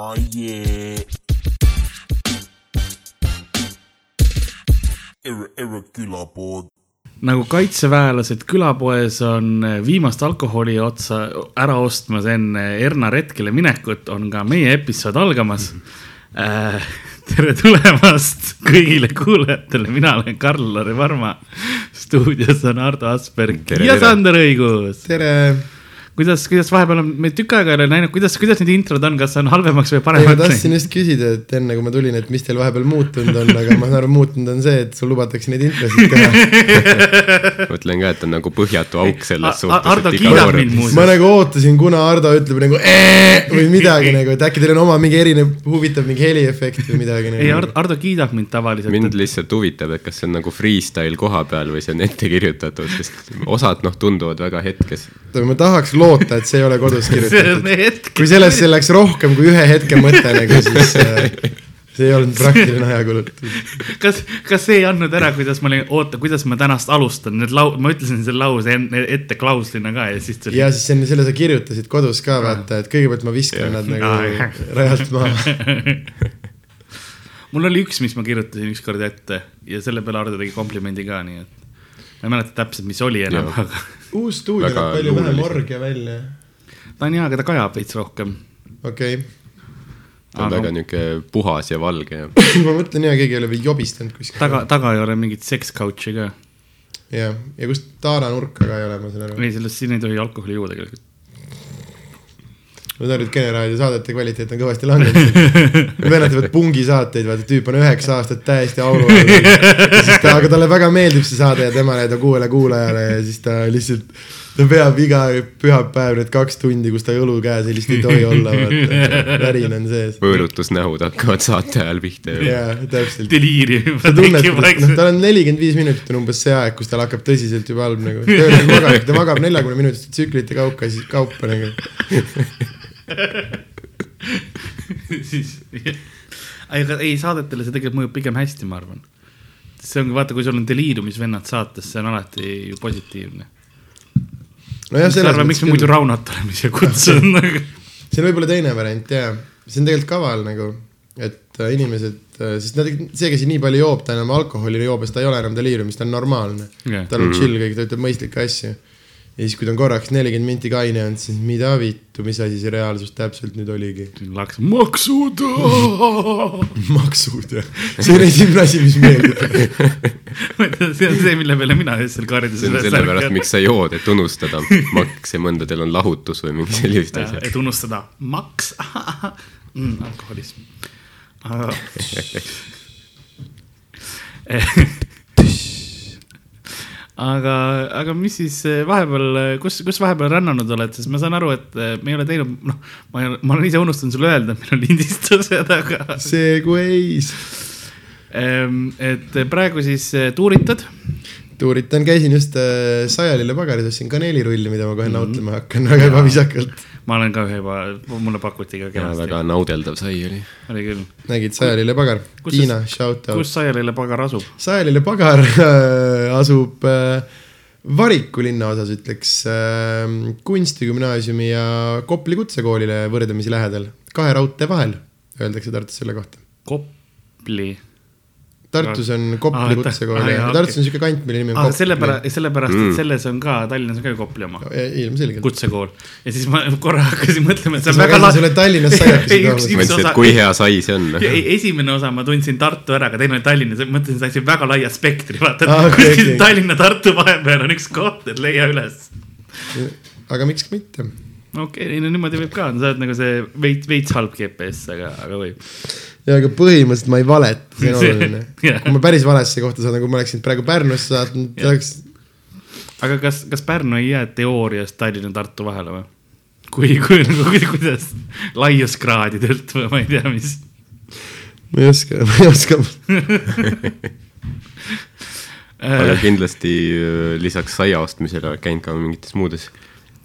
Oh yeah. Erre, erre külapood. nagu kaitseväelased külapoes on viimast alkoholi otsa ära ostmas enne Erna retkele minekut, on ka meie episood algamas äh,. tere tulemast kõigile kuulajatele, mina olen Karl-Lari Varma. stuudios on Ardo Asperg Tere, ja. Sander Õigus. tere. Kuidas, kuidas vahepeal on, me tükk aega ei ole näinud, kuidas, kuidas need introd on, kas on halvemaks või ei, ma paremaks tahtsin just küsida, et enne kui ma tulin, et mis teil vahepeal muutunud on, aga ma saan aru, muutunud on see, et sul lubatakse neid introsid teha. mõtlen ka, et on nagu põhjatu auk selles suhtes. Ardo kiidab mind muuseas. ma nagu ootasin, kuna Ardo ütleb nagu või midagi nagu, et äkki teil on oma mingi erinev, huvitav mingi heliefekt või midagi ei, nagu. Ardo, Ardo kiidab mind tavaliselt. mind lihtsalt huvitab, et kas see on nagu freestyle koha peal või see on ette kirjutatud, sest osad noh, tunduvad väga hetkes. ma tahaks loota, et see ei ole kodus kirjutatud. kui sellesse läks rohkem kui ühe hetke mõte nagu, siis äh, see ei olnud praktiline ajakulutus. kas, kas see ei andnud ära, kuidas ma olin, oota, kuidas ma tänast alustan, need lau-, ma ütlesin selle lause enne, ette klauslina ka ja siis tuli. ja siis enne selle sa kirjutasid kodus ka vaata, et kõigepealt ma viskan nad nagu rajalt maha. mul oli üks, mis ma kirjutasin ükskord ette ja selle peale Ardo tegi komplimendi ka, nii et. ma ei mäleta täpselt, mis oli enam, aga uus stuudio näeb palju vähem orgia välja. ta on hea, aga ta kajab veits rohkem. okei okay., ta on Aga- väga niuke puhas ja valge ja ma mõtlen ja keegi ei ole veel jobistanud kuskil. taga, taga ei ole mingit sex couch'i ka. jah, ja kust Taara nurka ka ei ole, ma saan aru. ei, sellest siin ei tohi alkoholi juua tegelikult. Ma saan aru, et Kene raadio saadete kvaliteet on kõvasti langenud. vennad teevad pungisaateid, vaata tüüp on üheksa aastat täiesti auru all. siis ta, aga talle väga meeldib see saade ja temale ja ta kuuele kuulajale ja siis ta lihtsalt, ta peab iga pühapäev need kaks tundi, kus ta õlu käes ja lihtsalt ei tohi olla, vaata. värin on sees. võõrutusnähud hakkavad saate ajal pihta ju. jaa, täpselt. deliirium. sa tunned, noh, tal on nelikümmend viis minutit on umbes see aeg, kus tal hakkab tõsiselt juba halb nagu. ta magab neljakümne minutiste tsüklite kaupa, siis kaupa nagu. siis, aga ei, saadetele see tegelikult mõjub pigem hästi, ma arvan. see ongi, vaata, kui sul on deliiriumis vennad saates, see on alati ju positiivne. nojah, selles arvan, miks me muidu. Raunot oleme siia kutsunud nagu. see on võib-olla teine variant jaa, see on tegelikult kaval nagu, et äh, inimesed, sest nad, see, kes nii palju joob, ta enam alkoholi joobes, ta ei ole enam deliiriumis, ta on normaalne Jah. tal on chill kõik, ta ütleb mõistlikke asju. Ja siis, kui ta on korraks nelikümmend minti kaine olnud, siis mida vittu, mis asi see reaalsus täpselt nüüd oligi? laks, maksud. maksud ja, see on esimene asi, mis meeldib. see on see, mille peale mina öösel karjudes. see on sellepärast, miks sa jood, et unustada makse, mõndadel on lahutus või mingi sellised asjad. et unustada maks mm,, alkoholism. aga, aga mis siis eh, vahepeal, kus, kus vahepeal rännanud oled, sest ma saan aru, et eh, me ei ole teinud, noh, ma ma olen ise unustanud sulle öelda, et meil on lindistused, aga Segways. et praegu siis eh, tuuritad. tuuritan, käisin just äh, Sajalile pagaris, ostsin kaneelirulli, mida ma kohe nautlema hakkan, väga ebaviisakalt. ma olen ka ühe juba, mulle pakuti ka kenasti väga, naudeldav sai oli. oli küll. nägid Sajalile pagar? Kus Tiina, shout out. kus Saialile pagar asub? Sajalile pagar äh, asub äh, Variku linnaosas, ütleks äh, kunstigümnaasiumi ja Kopli kutsekoolile võrdlemisi lähedal, kahe raudtee vahel, öeldakse Tartus selle kohta. Kopli Tartus on Kopli kutsekool ja Tartus on siuke kant, mille nimi on ah,. Kopli. sellepärast, sellepärast Mm. et selles on ka, Tallinnas on ka ju Kopli oma ilmselgelt. kutsekool ja siis ma korra hakkasin mõtlema, et see on väga käisin sulle Tallinnas saiakesi üks- ma osa- et kui hea sai see on. ei, esimene osa ma tundsin Tartu ära, aga teine oli Tallinnas, mõtlesin, et see on väga laia spektri, vaata Aa, ah, okei, kuskil okei. Tallinna, Tartu vahepeal on üks koht, et leia üles. aga miks ka mitte. Okei okay,, no niimoodi võib ka, sa oled nagu see veits, veits halb GPS, aga, aga võib. ja aga põhimõtteliselt ma ei valeta, see on oluline. jah. kui ma päris valesse kohta saadan, kui ma oleksin praegu Pärnusse saatnud, oleks aga kas, kas Pärnu ei jää teoorias Tallinna, Tartu vahele või? kui, kui nagu, kuidas laiuskraadidelt või ma ei tea, mis ma ei oska, ma ei oska. aga kindlasti äh, lisaks saia ostmisele käinud ka mingites muudes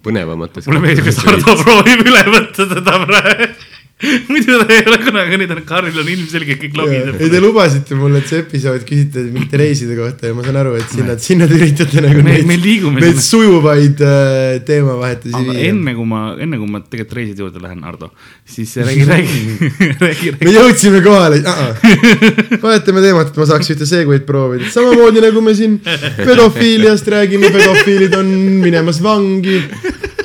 põnevamates. mulle meeldib, et Hardo proovib üle võtta seda praegu. muidu ta ei ole kunagi, nüüd on Karl on ilmselgelt kõik lobiseb. ei, te lubasite mulle, et see episood küsite mingite reiside kohta ja ma saan aru, et sinna, sinna te üritate nagu Me- neid, me liigume neid sujuvaid äh, teemavahetusi aga viia. enne kui ma, enne kui ma tegelikult reiside juurde lähen, Ardo, siis räägi, räägi, räägi, me räägi. jõudsime kohale uh,, -uh. vahetame teemat, et ma saaks ühte seguid proovida, samamoodi nagu me siin pedofiiliast räägime, pedofiilid on minemas vangi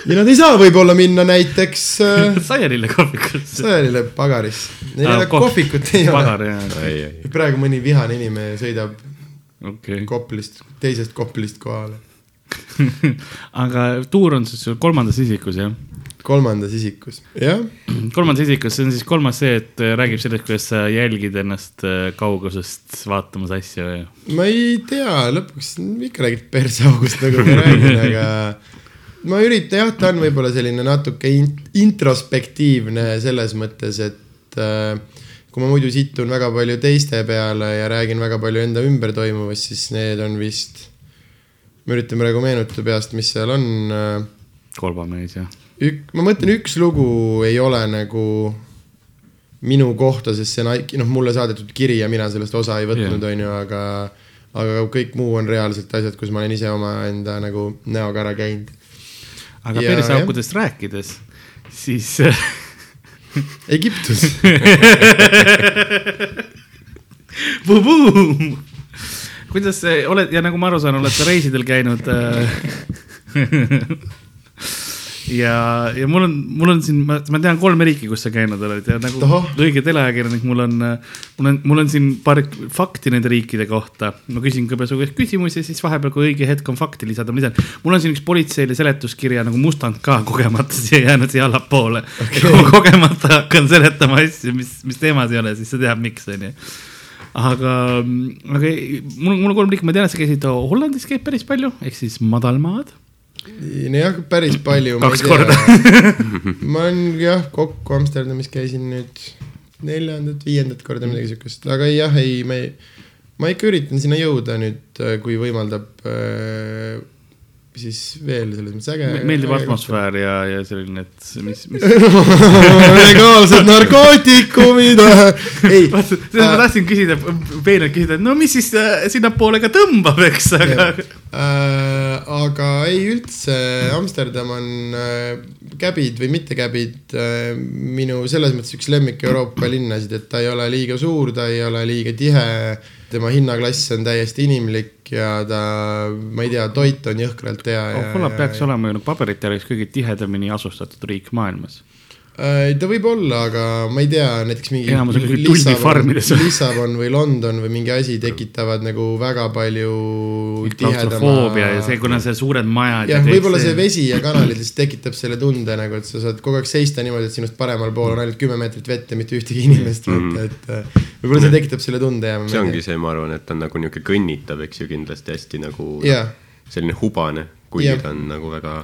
ja nad ei saa võib-olla minna näiteks äh, Saialile kohvikusse. sõelile pagarisse. Neil ei Aa, ole kohv- kohvikut ei pagar ole. praegu mõni vihane inimene sõidab okay.. Koplist, teisest Koplist kohale, aga tuur on siis kolmandas isikus jah? kolmandas isikus, jah. kolmandas isikus, see on siis kolmas see, et äh, räägib sellest, kuidas sa jälgid ennast äh, kaugusest vaatamas asju või? ma ei tea, lõpuks ikka räägid perseaugust nagu ma räägin, aga ma üritan jah, ta on võib-olla selline natuke in- introspektiivne selles mõttes, et äh, kui ma muidu situn väga palju teiste peale ja räägin väga palju enda ümber toimuvast, siis need on vist, ma üritan praegu meenutada peast, mis seal on äh, kolbamees jah. ük-, ma mõtlen, üks lugu ei ole nagu minu kohta, sest see on noh, mulle saadetud kiri ja mina sellest osa ei võtnud, onju, aga aga kõik muu on reaalselt asjad, kus ma olen ise omaenda nagu näoga ära käinud. Aga Ja, perseaukudest rääkides, siis Egiptus, kuidas see oled ja nagu ma aru saan, oled sa reisidel käinud äh, ja, ja mul on, mul on siin, ma tean kolme riiki, kus sa käinud oled ja nagu Tohoh. õige teleajakirjanik, mul on, mul on, mul on siin paar fakti nende riikide kohta. ma küsin kõigepealt su käest küsimusi siis vahepeal, kui õige hetk on fakti lisada, ma lisan. mul on siin üks politseile seletuskirja nagu mustand ka kogemata siia jäänud siia allapoole okay.. kui ma kogemata hakkan seletama asju, mis, mis teemas ei ole, siis sa tead, miks onju aga, aga ei- mul, mul on kolm liiki, ma tean, et sa käisid Hollandis käib päris palju, ehk siis madalmaad. nojah, päris palju. Kaks korda. ma olen jah, kokku Amsterdamis käisin nüüd neljandat, viiendat korda midagi siukest, aga jah, ei, ma ei, ma ikka üritan sinna jõuda nüüd, kui võimaldab äh, siis veel selles mõttes äge. meeldib. atmosfäär ja, ja selline, et mis, mis. legaalsed narkootikumid, ei. seda ma tahtsin küsida, peenelt küsida, et no mis siis äh, sinnapoole ka tõmbab, eks, aga. Äh, aga ei üldse, Amsterdam on äh, käbid või mitte käbid äh, minu selles mõttes üks lemmik Euroopa linnasid, et ta ei ole liiga suur, ta ei ole liiga tihe. tema hinnaklass on täiesti inimlik ja ta, ma ei tea, toit on jõhkralt hea. Holland peaks olema ju paberite järgi kõige tihedamini asustatud riik maailmas. Äh, ta võib olla, aga ma ei tea, näiteks mingi Enamus on kuskil tuldifarmides. Lissabon või London või mingi asi tekitavad nagu väga palju klaustrofoobia ja see, kuna see suured majad. jah, võib-olla see vesi ja kanalid lihtsalt tekitab selle tunde nagu, et sa saad kogu aeg seista niimoodi, et sinust paremal pool on ainult kümme meetrit vett ja mitte ühtegi inimest mm, -hmm. et äh, võib-olla see tekitab selle tunde ja. see ongi see, ma arvan, et ta on nagu niisugune kõnnitav, eks ju, kindlasti hästi nagu selline hubane, kuigi ta on nagu väga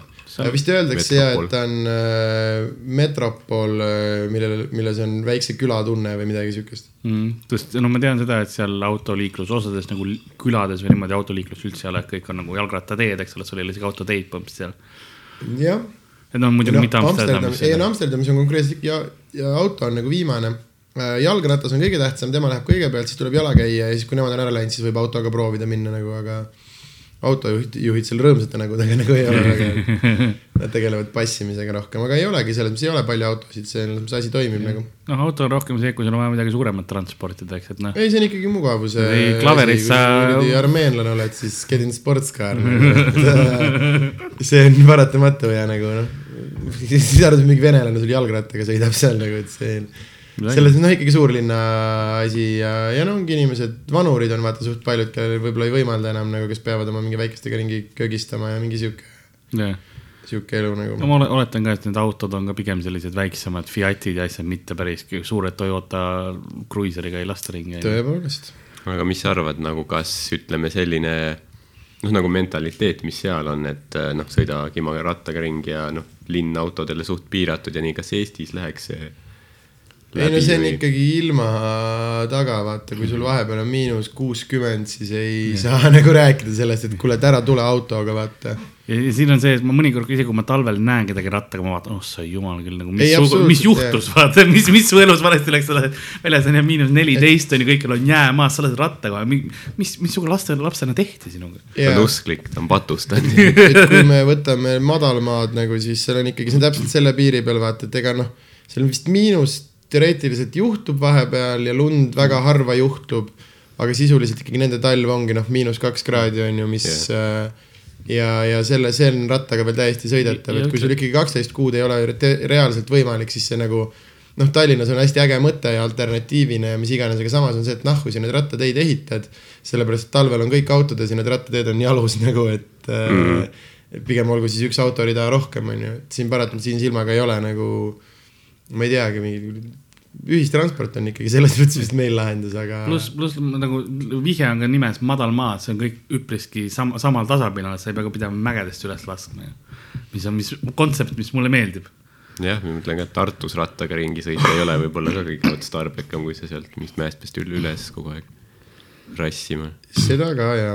vist öeldakse ja, et ta on äh, metropol, millel, milles on väikse külatunne või midagi siukest. mm,. sest no ma tean seda, et seal autoliiklus osades nagu külades või niimoodi autoliiklus üldse ei ole, et kõik on nagu jalgrattateed, eks ole, sul ei ole isegi autoteid põhimõtteliselt seal. jah Need on muidugi mitte Amsterdamis. ei no Amsterdamis on konkreetselt ja, ja auto on nagu viimane. jalgratas on kõige tähtsam, tema läheb kõigepealt, siis tuleb jala käia ja siis, kui nemad on ära läinud, siis võib autoga proovida minna nagu, aga autojuhid, juhid seal rõõmsate nägudega nagu ei ole väga. Nad tegelevad passimisega rohkem, aga ei olegi, selles mõttes ei ole palju autosid, selles mõttes asi toimib nagu. noh, auto on rohkem see, kui sul on vaja midagi suuremat transportida, eks, et noh. ei, see on ikkagi mugavuse. Või klaverit sa- kui armeenlane oled, siis get in sports car nagu. et, see on paratamatu ja nagu noh, siis arvad, mingi venelane sul jalgrattaga sõidab seal nagu, et see selles mõttes noh, ikkagi suurlinna asi ja, ja no ongi inimesed, vanurid on vaata suht paljud, kellel võib-olla ei võimalda enam nagu, kes peavad oma mingi väikestega ringi kögistama ja mingi sihuke, jah, sihuke elu nagu no. ma ole- oletan ka, et need autod on ka pigem sellised väiksemad Fiatid ja asjad, mitte päris suured Toyota Cruiseriga ei lasta ringi. tõepoolest. aga mis sa arvad nagu, kas ütleme selline noh, nagu mentaliteet, mis seal on, et noh, sõida Kimaga rattaga ringi ja noh, linn autodele suht piiratud ja nii, kas Eestis läheks see, ei no see on või- ikkagi ilma taga, vaata, kui sul vahepeal on miinus kuuskümmend, siis ei saa nagu rääkida sellest, et kuule, et ära tule autoga, vaata. ja ja siin on see, et ma mõnikord isegi kui ma talvel näen kedagi rattaga, ma vaatan, oh sa jumal küll nagu, mis, mis juhtus, vaata, mis, mis su elus valesti läks, sa lähed väljas on jah miinus neliteist on ju, kõikjal on jää maas, sa oled rattaga, mis, mis sinuga laste, lapsena tehti sinuga? ta on usklik, ta on patustanud. et kui me võtame madalmaad nagu, siis seal on ikkagi, see on täpselt selle piiri peal, vaata, et ega noh, seal on vist miinus teoreetiliselt juhtub vahepeal ja lund väga harva juhtub. aga sisuliselt ikkagi nende talv ongi noh, miinus kaks kraadi on ju, mis yeah. ja, ja selle, see on rattaga veel täiesti sõidetav, et kui sul ikkagi kaksteist kuud ei ole reaalselt võimalik, siis see nagu noh, Tallinnas on hästi äge mõte ja alternatiivina ja mis iganes, aga samas on see, et nahku sa neid rattateid ehitad. sellepärast, et talvel on kõik autodes ja need rattateed on jalus nagu, et mm. Äh, pigem olgu siis üks autorida rohkem, on ju, et siin paratamatult siin silmaga ei ole nagu, ma ei teagi, mingi ühistransport on ikkagi selles mõttes vist meil lahendus, aga. pluss, pluss nagu vihje on ka nimes madal maa, see on kõik üpriski sam-, samal tasapinnal, sa ei pea ka pidama mägedest üles laskma ju. mis on, mis kontsept, mis mulle meeldib. jah, ma mõtlen ka, et Tartus rattaga ringi sõita ei ole võib-olla ka kõige otstarbekam, kui sa sealt mingist mäest peast üle üles kogu aeg rassima. seda ka ja,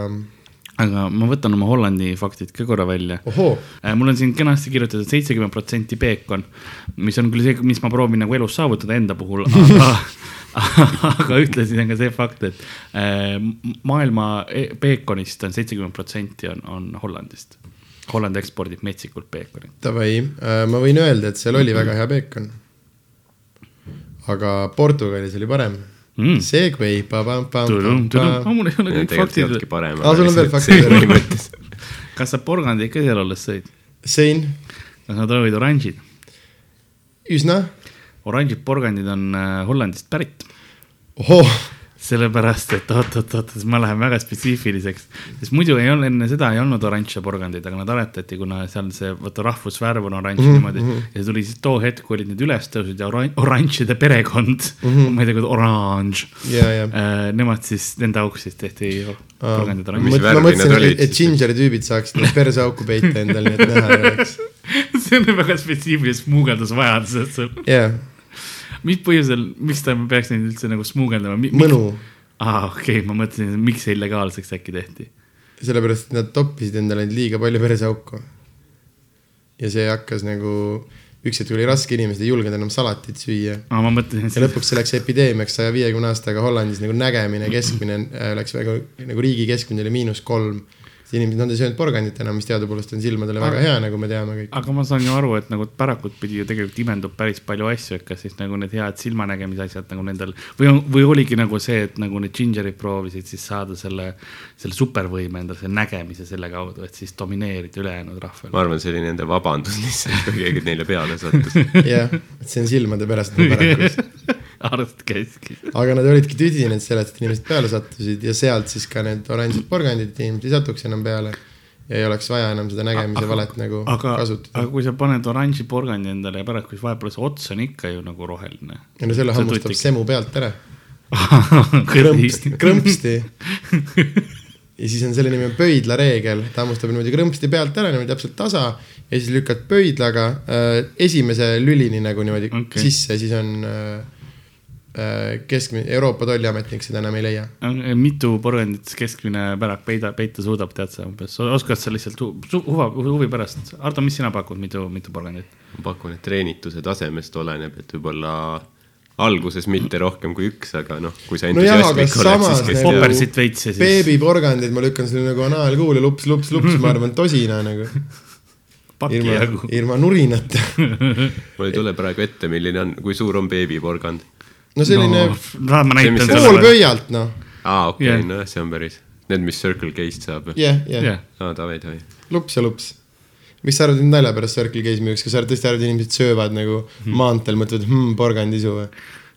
aga ma võtan oma Hollandi faktid ka korra välja. ohoo, mul on siin kenasti kirjutatud seitsekümmend protsenti peekon, mis on küll see, mis ma proovin nagu elus saavutada enda puhul, aga aga ühtlasi on ka see fakt, et äh, maailma e- peekonist on seitsekümmend protsenti on, on Hollandist. Holland ekspordib metsikult peekonit. davai, ma võin öelda, et seal oli väga hea peekon. aga Portugalis oli parem Mm. Segway, tudum, mul ei ole kõik faktid. Aa, sul on veel faktid? kas sa porgandit ka seal olles sõid? Sein, kas nad olid oranžid? üsna, oranžid porgandid on äh, Hollandist pärit ohoo, sellepärast, et oot-oot-oot, ma lähen väga spetsiifiliseks, sest muidu ei olnud enne seda ei olnud oranže porgandeid, aga nad aretati, kuna seal see, vaata rahvusvärv on oranž mm -hmm. niimoodi ja see tuli siis too hetk, kui olid need üles tõusnud ja oran- oranžide perekond mm, -hmm. ma ei tea, kuidas oranž ja, ja. äh,, nemad siis, nende auks siis tehti porgandid Mis oranž. ma mõtlesin et, siis? Gingeri tüübid saaksid need perseauku peita endale, nii et näha ei oleks. see on väga spetsiifiline smuugeldusvajadused sul. jah, mis põhjusel, miks ta peaks neid üldse nagu smuugeldama? mõnu, aa, okei okay,, ma mõtlesin, miks see illegaalseks äkki tehti sellepärast et nad toppisid endale liiga palju perseauku. ja see hakkas nagu, üks hetk oli raske, inimesed ei julgenud enam salatit süüa aa, ma mõtlesin, ja lõpuks see läks epideemiaks saja viiekümne aastaga Hollandis nagu nägemine, keskmine äh, läks väga nagu riigi keskmine oli miinus kolm. inimesed, nad ei söönud porgandit enam, mis teadupoolest on silmadele väga hea, nagu me teame kõik. aga ma saan ju aru, et nagu pärakult pidi ju tegelikult imendub päris palju asju, et kas siis nagu need head silmanägemise asjad nagu nendel või, või oligi nagu see, et nagu need Gingerid proovisid siis saada selle, selle supervõime endale, selle nägemise selle kaudu, et siis domineerida ülejäänud rahvale. ma arvan, see oli nende vabandus lihtsalt, kui keegi neile peale sattus. jah, et see on silmade pärast nagu paraku. arst käiski. aga nad olidki tüdinenud sellest, et inimesed peale sattusid ja sealt siis ka need oranžid porgandid, et inimesed ei satuks enam peale. ja ei oleks vaja enam seda nägemise valet nagu aga, kasutada aga. kui sa paned oranži porgandi endale ja pärast, siis vahepeal see ots on ikka ju nagu roheline. ja no selle hammustab semu pealt ära. krõmpsti. krõmpsti. ja siis on selle nimi on pöidlareegel, ta hammustab niimoodi krõmpsti pealt ära niimoodi täpselt tasa ja siis lükkad pöidlaga äh, esimese lülini nagu niimoodi okay. sisse, siis on äh, keskmine, Euroopa Tolliametnik seda enam ei leia. mitu porgandit keskmine pärak peida, peita suudab, tead sa umbes, oskad sa lihtsalt huva, huvi pärast, Ardo, mis sina pakud, mitu, mitu porgandit? ma pakun, et treenituse tasemest oleneb, et võib-olla alguses mitte rohkem kui üks, aga noh, kui sa No entusiastlik oled, samas siis kes nagu- teab. poppersit veits ja siis. beebiporgandid ma lükkan sulle nagu anaalkuuli lups, lups, lups, ma arvan tosina nagu. ilma ilma nurinata. mul ei tule praegu ette, milline on, kui suur on beebiporgand. No selline no,. tahad ma See, mis näitan sa- pool sulle? pöialt noh, aa, okei okay,, nojah, see on päris, need, mis Circle K-st saab. jah, jah, aa, davai, davai. lups ja lups. miks sa arvad, et nalja pärast Circle K-s müüks, kas sa tõesti arvad, et inimesed söövad nagu maanteel, mõtlevad hmm, porgandisu või?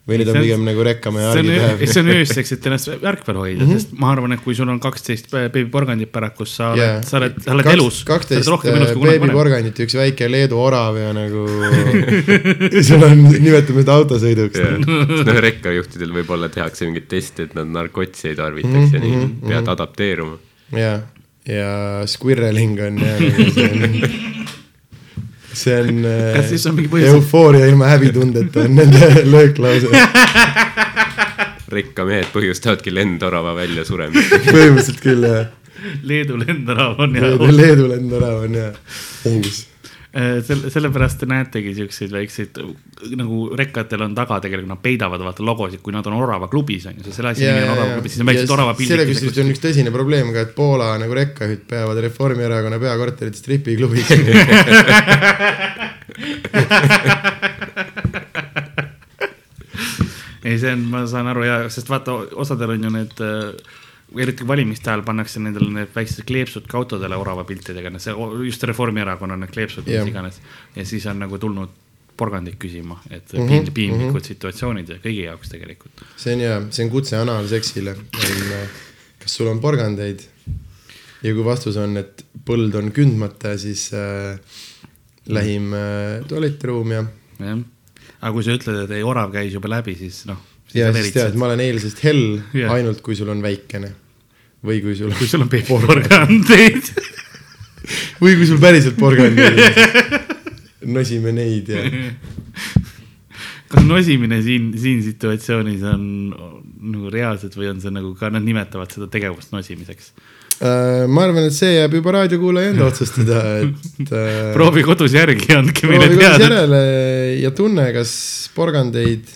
Või need on See on- pigem nagu rekkamehe argipäev? see on ööseks, et ennast ärkvel hoida, sest ma arvan, et kui sul on kaksteist beebiporgandit pärakus, sa oled Jaa. sa oled, sa oled Kaks- elus. kaksteist varem. beebiporgandit ja üks väike Leedu orav ja nagu sul on, nimetame seda autosõiduks. noh, rekkajuhtidel võib-olla tehakse mingeid teste, et nad narkotsi ei tarvitaks ja nii, pead adapteeruma. ja, ja squirreling on ja nagu see on see on Kas siis on mingi äh, põhjus? eufooria ilma häbitundeta on nende lööklause. rekkamehed põhjustavadki lendorava väljasuremist. põhimõtteliselt küll jah. Leedu lendraam on ja Leedu, lendorav on ja ohus. Äh, selle, sellepärast te näetegi siukseid väikseid nagu rekkatel on taga tegelikult nad peidavad vaata logosid, kui nad on Orava klubis on ju, selle asja nimi on Orava klubis, siis on väiksed Orava selle kusjuures on pildid. üks tõsine probleem ka, et Poola nagu rekkajuhid peavad Reformierakonna peakorterit stripiklubiks. ei, see on, ma saan aru ja, sest vaata, osadel on ju need äh, eriti valimiste ajal pannakse nendele need väiksed kleepsud ka autodele orava piltidega, see just Reformierakonna need kleepsud, mis iganes. ja siis on nagu tulnud porgandit küsima, et Mhm, piinli- piinlikud situatsioonid ja kõigi jaoks tegelikult. see on hea, see on kutse analseksile. kas sul on porgandeid? ja kui vastus on, et põld on kündmata, siis äh, lähim äh, tualetiruum ja, jah, aga kui sa ütled, et ei, orav käis juba läbi, siis noh. ja siis tead, ma olen eilsest hell Jah. ainult kui sul on väikene. Või kui sul, kui sul on porgandeid. või kui sul päriselt porgandeid. nosime neid ja kas nosimine siin, siin situatsioonis on nagu reaalselt või on see nagu ka nad nimetavad seda tegevust nosimiseks? äh, ma arvan, et see jääb juba raadiokuulaja enda otsustada, et äh, proovi kodus järgi, andke meile teada. järele ja tunne, kas porgandeid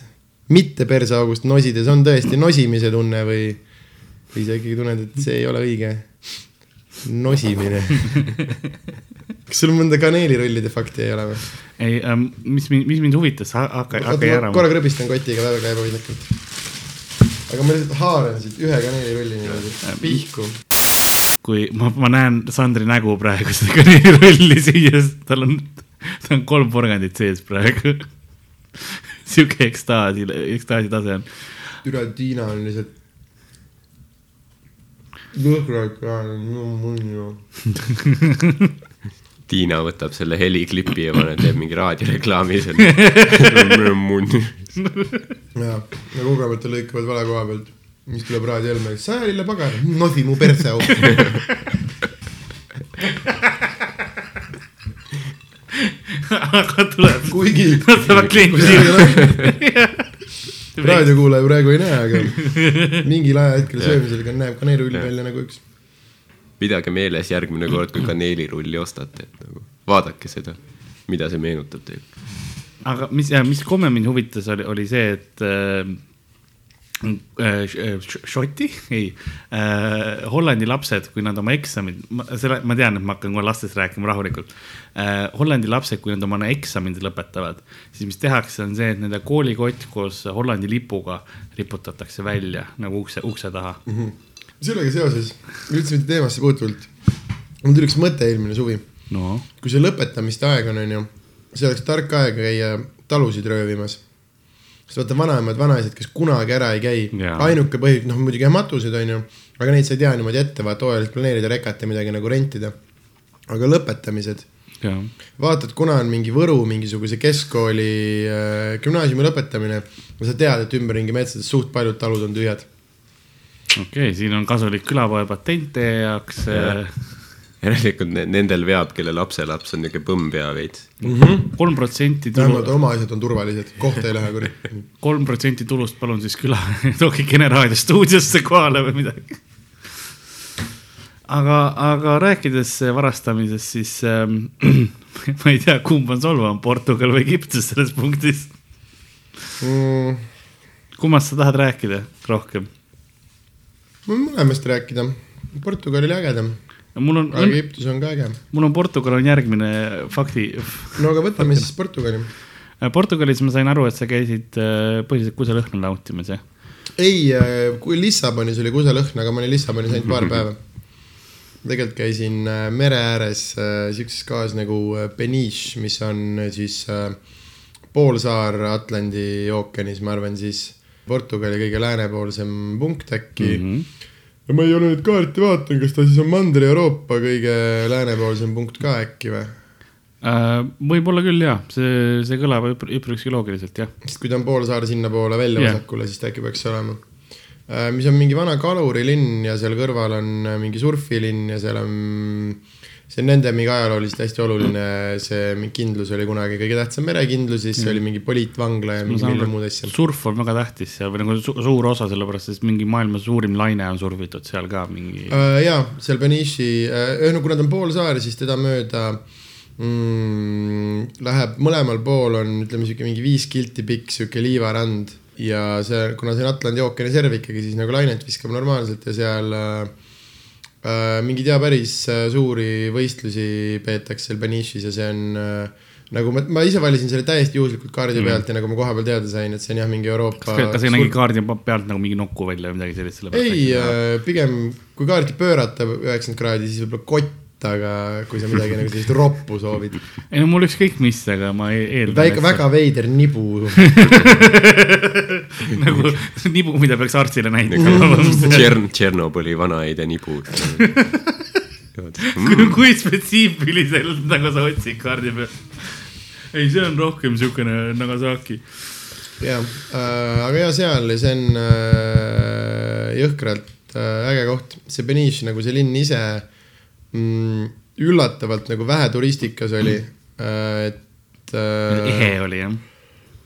mitte perseaugust nosides on tõesti nosimise tunne või, või sa ikkagi tunned, et see ei ole õige nosimine. kas sul mõnda kaneelirullide fakti ei ole või? ei ähm,, mis mind, mis mind huvitas, hakka, hakka järama ma. korra krõbistan kotiga väga ebaviisakalt. aga ma lihtsalt haaran siit ühe kaneelirulli niimoodi pihku. kui ma, ma näen Sandri nägu praegu seda kaneelirulli süües, tal on, tal on kolm porgandit sees praegu. sihuke ekstaasi, ekstaasi tase on. üle Tiina on lihtsalt. Lõhrad ka, mul ju. Tiina võtab selle heliklipi ja paneb, teeb mingi raadioreklaami selle. jaa, ja kogemata lõikavad vale koha pealt, mis tuleb Raadio Helmest, sa lille pagan, nosi mu perse auku. aga tuleb, kuigi tuleb klient siia. raadiokuulaja praegu ei näe, aga mingil ajahetkel söömisel ka näeb kaneelirull välja nagu üks. pidage meeles järgmine kord, kui kaneelirulli ostate, et nagu vaadake seda, mida see meenutab teile. aga mis, mis komme mind huvitas, oli, oli see, et äh, Šoti, ei. Äh,, Hollandi lapsed, kui nad oma eksamid, selle, ma tean, et ma hakkan kohe lastest rääkima rahulikult. Äh,. Hollandi lapsed, kui nad oma eksamid lõpetavad, siis mis tehakse, on see, et nende koolikott koos Hollandi lipuga riputatakse välja nagu ukse, ukse taha. sellega seoses, üldse mitte teemasse puutuvalt, mul tuli üks mõte eelmine suvi. No. Kui see lõpetamiste aeg on, onju, see oleks tark aeg käia talusid röövimas. Sest vaata vanaemad, vanaisad, kes kunagi ära ei käi Jaa., ainuke põhjus, noh muidugi jah matused onju, aga neid sa ei tea niimoodi ette, vaata hooajaliselt planeerida, rekat ja midagi nagu rentida. aga lõpetamised, jah, vaatad, kuna on mingi Võru mingisuguse keskkooli äh, gümnaasiumi lõpetamine, sa tead, et ümberringi metsades suht paljud talud on tühjad. okei okay,, siin on kasulik külapoe patent teie jaoks äh, järelikult ne- nendel veab, kelle lapselaps on niuke põmm pea veits. kolm protsenti vähemalt oma asjad on turvalised, kohta ei lähe kuri. kolm protsenti tulust palun siis küla, tooge Kene raadio stuudiosse kohale või midagi. aga, aga rääkides varastamisest, siis ähm, ma ei tea, kumb on solvavam, Portugal või Egiptus selles punktis. Mm, kummast sa tahad rääkida rohkem? ma võin mõlemast rääkida, Portugal oli ägedam, mul on aga, Egiptus on ka äge. mul on Portugal on järgmine fakti. no aga võtame siis Portugali. Portugalis ma sain aru, et sa käisid äh, põhiliselt kuselõhna nautimas, jah? ei, kui Lissabonis oli kuselõhn, aga ma olin Lissabonis ainult paar päeva. tegelikult käisin äh, mere ääres äh, siukses kohas nagu äh, Peniche, mis on äh, siis äh, poolsaar Atlandi ookeanis, ma arvan siis Portugali kõige läänepoolsem punkt äkki mm. Mhm. -hmm. ma ei ole nüüd kaarti vaadanud, kas ta siis on Mandri-Euroopa kõige läänepoolsem punkt ka äkki või? Äh, võib-olla küll jah, see, see kõlab üpr- üpriski loogiliselt jah. sest kui ta on poolsaar sinnapoole välja yeah. vasakule, siis ta äkki peaks olema. mis on mingi vana kalurilinn ja seal kõrval on äh, mingi surfilinn ja seal on see on nende mingi ajalooliselt hästi oluline, see kindlus oli kunagi kõige tähtsam merekindlus, siis Mm. oli mingi poliitvangla ja mingi miljon muud asja. surf on väga tähtis seal või nagu su suur osa, sellepärast et mingi maailma suurim laine on surfitud seal ka mingi. uh,. jaa, seal Benishi uh,, no kuna ta on poolsaar, siis teda mööda mm, läheb mõlemal pool on, ütleme sihuke mingi viis kilti pikk sihuke liivarand ja see, kuna see on Atlandi ookeani serv ikkagi, siis nagu lainet viskab normaalselt ja seal uh, mingeid ja päris uh, suuri võistlusi peetakse seal Benishis ja see on uh, nagu ma, ma ise valisin selle täiesti juhuslikult kaardi pealt ja nagu ma kohapeal teada sain, et see on jah, mingi Euroopa kas, kas see nägi kaardi pealt nagu mingi nokku välja või midagi sellist? ei, pigem kui kaarti pöörata üheksakümmend kraadi, siis võib-olla kott, aga kui sa midagi nagu sellist roppu soovid. ei no mul ükskõik mis, aga ma e- eeldan. väike, väga veider nibu. nagu nibu, mida peaks arstile näitama. Tšern-, Tšernobõli vanaeide nibu. kui spetsiifiliselt nagu sa otsid kaardi peal. ei, see on rohkem siukene Nagasaki. jah, aga ja seal, see on äh, jõhkralt äh, äge koht, see Beniche nagu see linn ise mm, üllatavalt nagu vähe turistikas oli, et äh, ehe oli jah.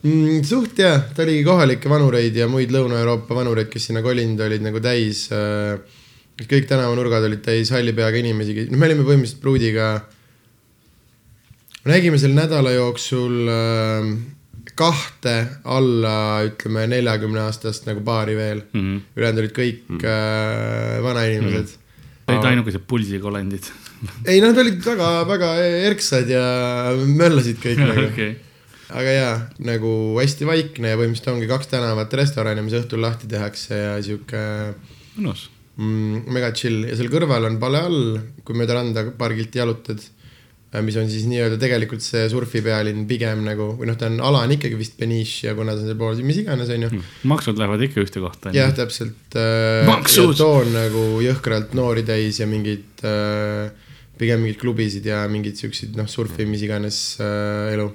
Mm, suht jah, ta oligi kohalikke vanureid ja muid Lõuna-Euroopa vanureid, kes sinna kolinud olid nagu täis äh,. kõik tänavanurgad olid täis halli peaga inimesi, noh, me olime põhimõtteliselt pruudiga. nägime selle nädala jooksul äh, kahte alla, ütleme neljakümne aastast nagu paari veel mm. -hmm. ülejäänud olid kõik äh, vanainimesed mm. -hmm. Olid ainuke pulsikolendid. ei, nad olid väga-väga erksad ja möllasid kõik nagu okei, aga jaa, nagu hästi vaikne ja põhimõtteliselt ongi kaks tänavat restorani, mis õhtul lahti tehakse ja sihuke mõnus. mm, mega chill ja seal kõrval on pale all, kui mööda randa paar kilti jalutad. Mis on siis nii-öelda tegelikult see surfipealinn pigem nagu või noh, ta on, ala on ikkagi vist Beniche ja kuna ta on seal pool, mis iganes, onju. maksud lähevad ikka ühte kohta. jah, täpselt äh,. Maksud! too on nagu jõhkralt noori täis ja mingeid äh,, pigem mingeid klubisid ja mingeid siukseid noh, surfi, mis iganes äh, elu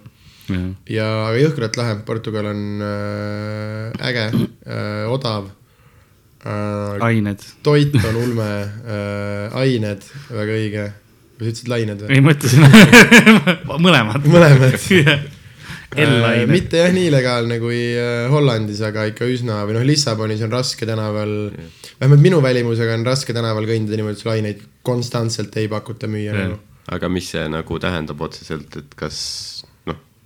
ja, aga jõhkralt lahe, Portugal on äh, äge äh,, odav äh,. ained. toit on ulme äh,, ained, väga õige. Kas sa ütlesid lained või? ei mõtlesin, mõlemad. mõlemad. L-lained. mitte jah, nii illegaalne kui äh, Hollandis, aga ikka üsna või noh, Lissabonis on raske tänaval, vähemalt minu välimusega on raske tänaval kõndida niimoodi, et sul aineid konstantselt ei pakuta müüa Jah. nagu. aga mis see nagu tähendab otseselt, et kas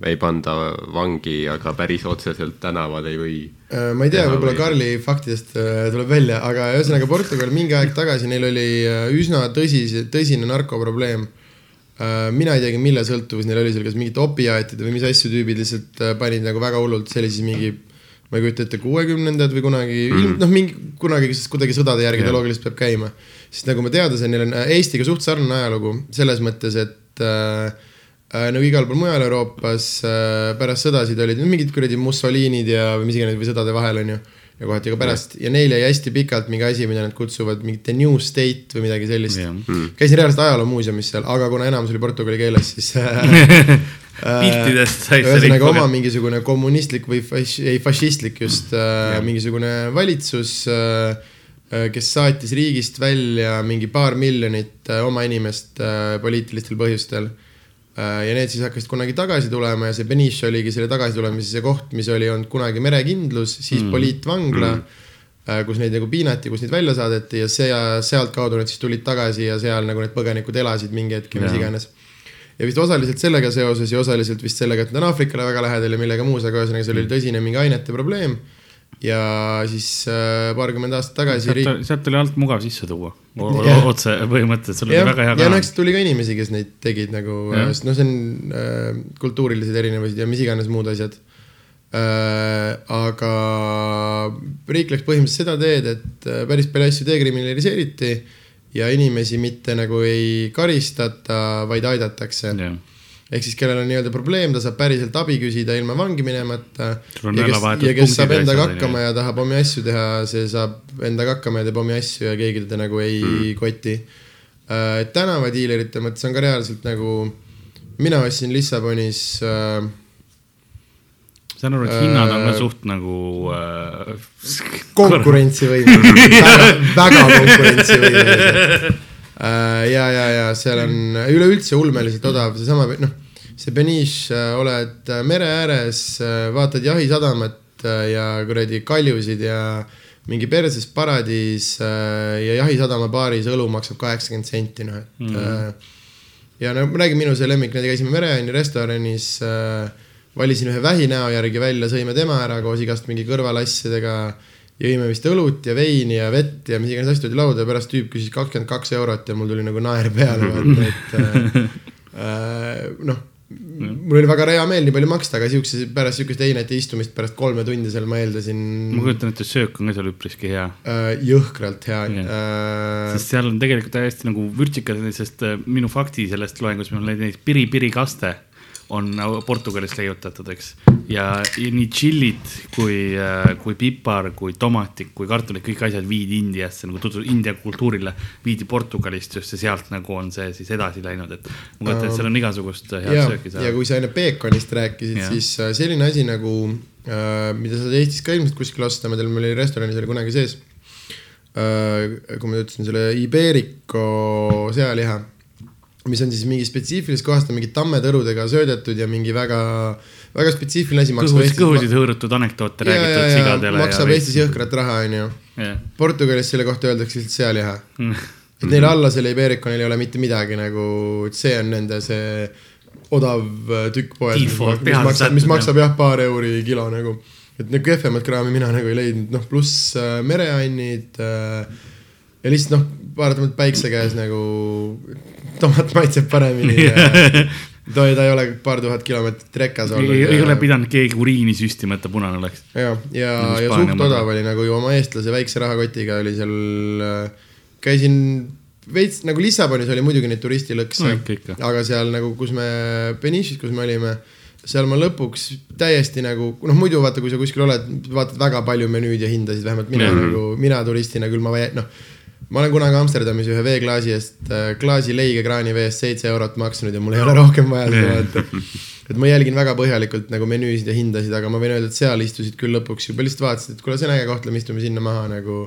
ei panda vangi, aga päris otseselt tänavad ei või? Äh, ma ei tea, võib-olla või- Karli faktidest äh, tuleb välja, aga ühesõnaga Portugal mingi aeg tagasi, neil oli äh, üsna tõsise, tõsine narkoprobleem. mina ei teagi, mille sõltuvus neil oli seal, kas mingite opiaatide või mis asju tüübid lihtsalt panid nagu väga hullult, see oli siis mingi ma ei kujuta ette, kuuekümnendad või kunagi mm., noh, mingi kunagi, sest kuidagi sõdade järgi ta loogiliselt peab käima. sest nagu ma teada sain, neil on Eestiga suht sarnane ajalugu selles mõttes, et äh, nagu igal pool mujal Euroopas äh, pärast sõdasid olid mingid kuradi Mussolinid ja mis iganes või sõdade vahel onju. ja kohati ka pärast ja neil jäi hästi pikalt mingi asi, mida nad kutsuvad mingi the new state või midagi sellist Jah. käisin reaalselt ajaloomuuseumis seal, aga kuna enamus oli portugali keeles, siis äh, piltidest said sa ühesõnaga rikkuda. oma mingisugune kommunistlik või faš-, ei fašistlik just äh, mingisugune valitsus äh,, kes saatis riigist välja mingi paar miljonit äh, oma inimest äh, poliitilistel põhjustel äh,. Ja need siis hakkasid kunagi tagasi tulema ja see Beniche oligi selle tagasitulemise see koht, mis oli olnud kunagi merekindlus, siis mm. poliitvangla mm., kus neid nagu piinati, kus neid välja saadeti ja see, sealtkaudu nad siis tulid tagasi ja seal nagu need põgenikud elasid mingi hetk ja mis iganes ja vist osaliselt sellega seoses ja osaliselt vist sellega, et nad on Aafrikale väga lähedal ja millega muus, aga ühesõnaga seal oli tõsine mingi ainete probleem. Ja siis äh, paarkümmend aastat tagasi riik sealt, sealt oli alt mugav sisse tuua. Otse põhimõtteliselt, sul oli väga hea ja no kanal eks. tuli ka inimesi, kes neid tegid nagu, Jah. sest noh, see on äh, kultuurilised erinevused ja mis iganes muud asjad äh,. aga riik läks põhimõtteliselt seda teed, et äh, päris palju asju dekriminaliseeriti ja inimesi mitte nagu ei karistata, vaid aidatakse ehk siis, kellel on nii-öelda probleem, ta saab päriselt abi küsida ilma vangi minemata. Ja kes, ja kes saab endaga hakkama ja tahab omi asju teha, see saab endaga hakkama ja teeb omi asju ja keegi teda nagu ei mm. koti. tänavadiilerite mõttes on ka reaalselt nagu, mina ostsin Lissabonis äh, saan aru, et hinnad on ka Äh, suht nagu äh. konkurentsivõimelised väga, väga konkurentsivõimelised. ja, ja, ja seal on üleüldse ulmeliselt odav, seesama noh, see Beniche, oled äh, mere ääres, vaatad jahisadamat äh, ja kuradi kaljusid ja mingi perses paradiis äh, ja jahisadama baaris õlu maksab kaheksakümmend senti, noh et mm. -hmm. ja no ma räägin, minu see lemmik, näiteks käisime Mereanni restoranis äh, valisin ühe vähi näo järgi välja, sõime tema ära koos igast mingi kõrvalasjadega. jõime vist õlut ja veini ja vett ja mis iganes asju tuli lauda ja pärast tüüp küsis kakskümmend kaks eurot ja mul tuli nagu naer peale, vaata, et äh, äh, noh. Mul oli väga hea meel nii palju maksta, aga siukse, pärast siukest einete istumist pärast kolme tundi seal ma eeldasin ma kujutan ette, söök on ka seal üpriski hea. äh, jõhkralt hea Jah. äh,. sest seal on tegelikult täiesti nagu vürtsikad, sest äh, minu fakti sellest loengus, meil on näiteks piri-pirikaste on nagu Portugalis leiutatud, eks. ja, ja nii tšillid kui, kui pipar, kui tomatid, kui kartulid, kõik asjad viidi Indiasse nagu tutvu-, India kultuurile viidi Portugalist just ja sealt nagu on see siis edasi läinud, et ma kujutan, et seal on igasugust head ja, sööki ja seal. kui sa enne peekonist rääkisid siis äh, selline asi nagu äh,, mida sa Eestis ka ilmselt kuskil osta, ma tean, meil oli restoranis oli kunagi sees äh,. kui ma ütlesin selle Iberico sealiha, mis on siis mingi spetsiifilisest kohast on mingi tammetõrudega söödetud ja mingi väga, väga spetsiifiline asi. kõhusid, kõhusid hõõrutud anekdoote räägitud sigadele. maksab Eestis jõhkrat raha, onju. Portugalis selle kohta öeldakse lihtsalt sealiha. Mm. et neil alla selle Ibericonil ei ole mitte midagi nagu, et see on nende see odav äh, tükk poes, mis, maksab, mis maksab jah, paar euri kilo nagu. et nagu kehvemat kraami mina nagu ei leidnud, noh pluss äh, mereannid äh, ja lihtsalt noh, paratamatult päikse käes nagu tomat maitseb paremini ja ta ei, ta ei ole paar tuhat kilomeetrit rekas olnud. ei, ole pidanud keegi uriini süstima, et ta punane oleks. ja, ja, Nagu ja suht odav oli nagu ju oma eestlase väikse rahakotiga oli seal, käisin veits nagu Lissabonis oli muidugi neid turistilõkse No aga seal nagu, kus me, Beniche'is, kus me olime, seal ma lõpuks täiesti nagu, noh muidu vaata, kui sa kuskil oled, vaatad väga palju menüüd ja hindasid, vähemalt mina mm. -hmm. nagu, mina turistina küll, ma noh, ma olen kunagi Amsterdamis ühe veeklaasi eest, klaasi leige kraanivee eest seitse eurot maksnud ja mul ei ole rohkem vaja seda vaata. et ma jälgin väga põhjalikult nagu menüüsid ja hindasid, aga ma võin öelda, et seal istusid küll lõpuks juba lihtsalt vaatasid, et kuule, see on äge koht, lähme istume sinna maha nagu.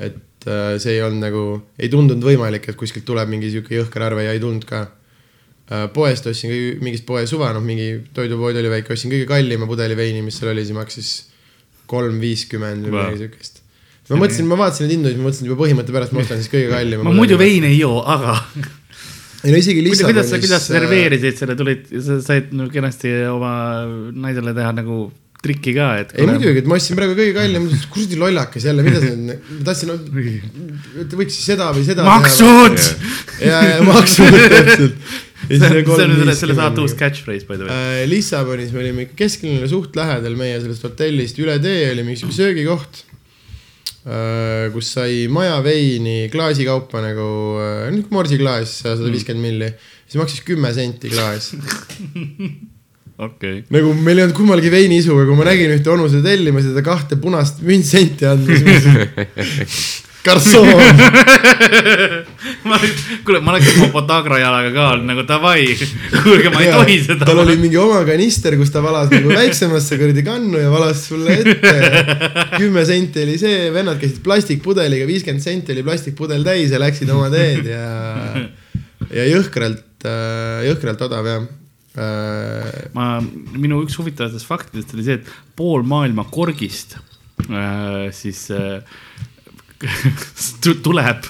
et äh, see ei olnud nagu, ei tundunud võimalik, et kuskilt tuleb mingi sihuke jõhker arve ja ei tulnud ka äh, poest ostsin kõige, mingist poe suva, noh, mingi toidupood oli väike, ostsin kõige kallima pudeli veini, mis seal oli, see maksis kolm viiskümmend või midagi siukest. Ma mõtlesin, ma vaatasin neid hindu, siis ma mõtlesin juba põhimõtte pärast, ma ostan siis kõige kallima. ma muidu veini ei joo, aga ei no isegi kuidas, kuidas sa, Lissabonis. kuidas sa serveerisid selle, tulid, sa said nagu kenasti oma naisele teha nagu trikki ka, et. ei muidugi, et ma ostsin praegu kõige kallima, kuradi lollakas jälle, mida sa, ma tahtsin, et võiks seda või seda. maksud. ja, ja maksud täpselt. see on, selle, selle saate uus catchphrase by the way. äh,. Lissabonis me olime kesklinnale suht lähedal meie sellest hotellist, üle tee oli mingi sihuke söögikoht äh,. Kus sai majaveini klaasikaupa nagu äh,, nihuke morsiklaas, sada viiskümmend milli, siis maksis kümme senti klaas okei. nagu meil ei olnud kummalgi veiniisu, aga kui ma nägin ühte onu seda tellimas ja ta kahte punast müntsenti andmas. garsoon, kuule, ma oleks oma Podagra jalaga ka olnud nagu davai, kuulge, ma ei tohi seda. tal oli mingi oma kanister, kus ta valas nagu väiksemasse kuradi kannu ja valas sulle ette. kümme senti oli see, vennad käisid plastikpudeliga, viiskümmend senti oli plastikpudel täis ja läksid oma teed ja, ja jõhkralt, jõhkralt odav jah. Äh, ma, minu üks huvitavatest faktidest oli see, et pool maailma korgist äh, siis äh, tuleb,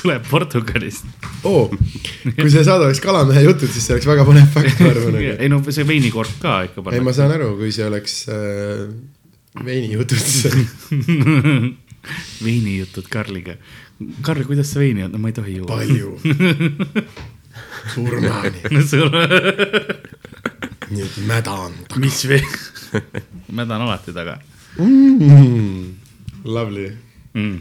tuleb Portugalist. oo, kui see saade oleks Kalamehe jutud, siis see oleks väga põnev fakt, ma arvan. ei no see veinikork ka ikka ei, ma saan aru, kui see oleks äh, veinijutud. veinijutud Karliga. Karl, kuidas sa veini jood, no ma ei tohi juua. palju. surmani, nüüd mädan ta mis vee-, mädan alati taga mm,. Lovely. mm..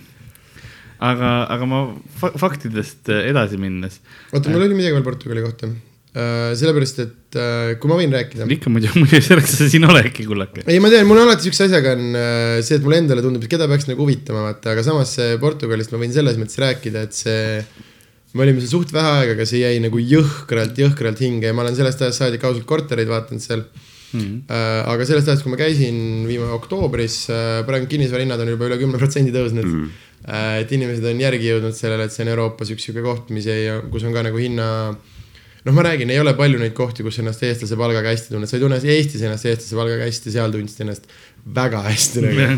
aga, aga ma fa faktidest äh, edasi minnes, oota, mul oli midagi veel Portugali kohta uh,. sellepärast, et uh, kui ma võin rääkida. ikka muidu, muidu selleks sa siin oledki, kullake. ei, ma tean, mul alati siukse asjaga on see, et mulle endale tundub, et keda peaks nagu huvitama, vaata, aga samas see Portugalist ma võin selles mõttes rääkida, et see me olime seal suht vähe aega, aga see jäi nagu jõhkralt, jõhkralt hinge ja ma olen sellest ajast saadik ausalt kortereid vaadanud seal Mm. Äh, aga sellest ajast, kui ma käisin viimane oktoobris, praegu kinnisvarahinnad on juba üle kümne protsendi tõusnud mm.. et inimesed on järgi jõudnud sellele, et see on Euroopas üks sihuke koht, mis ei, kus on ka nagu hinna noh, ma räägin, ei ole palju neid kohti, kus ennast eestlase palgaga hästi tunned, sa ei tunne Eestis ennast eestlase palgaga hästi, seal tundsid ennast väga hästi nagu.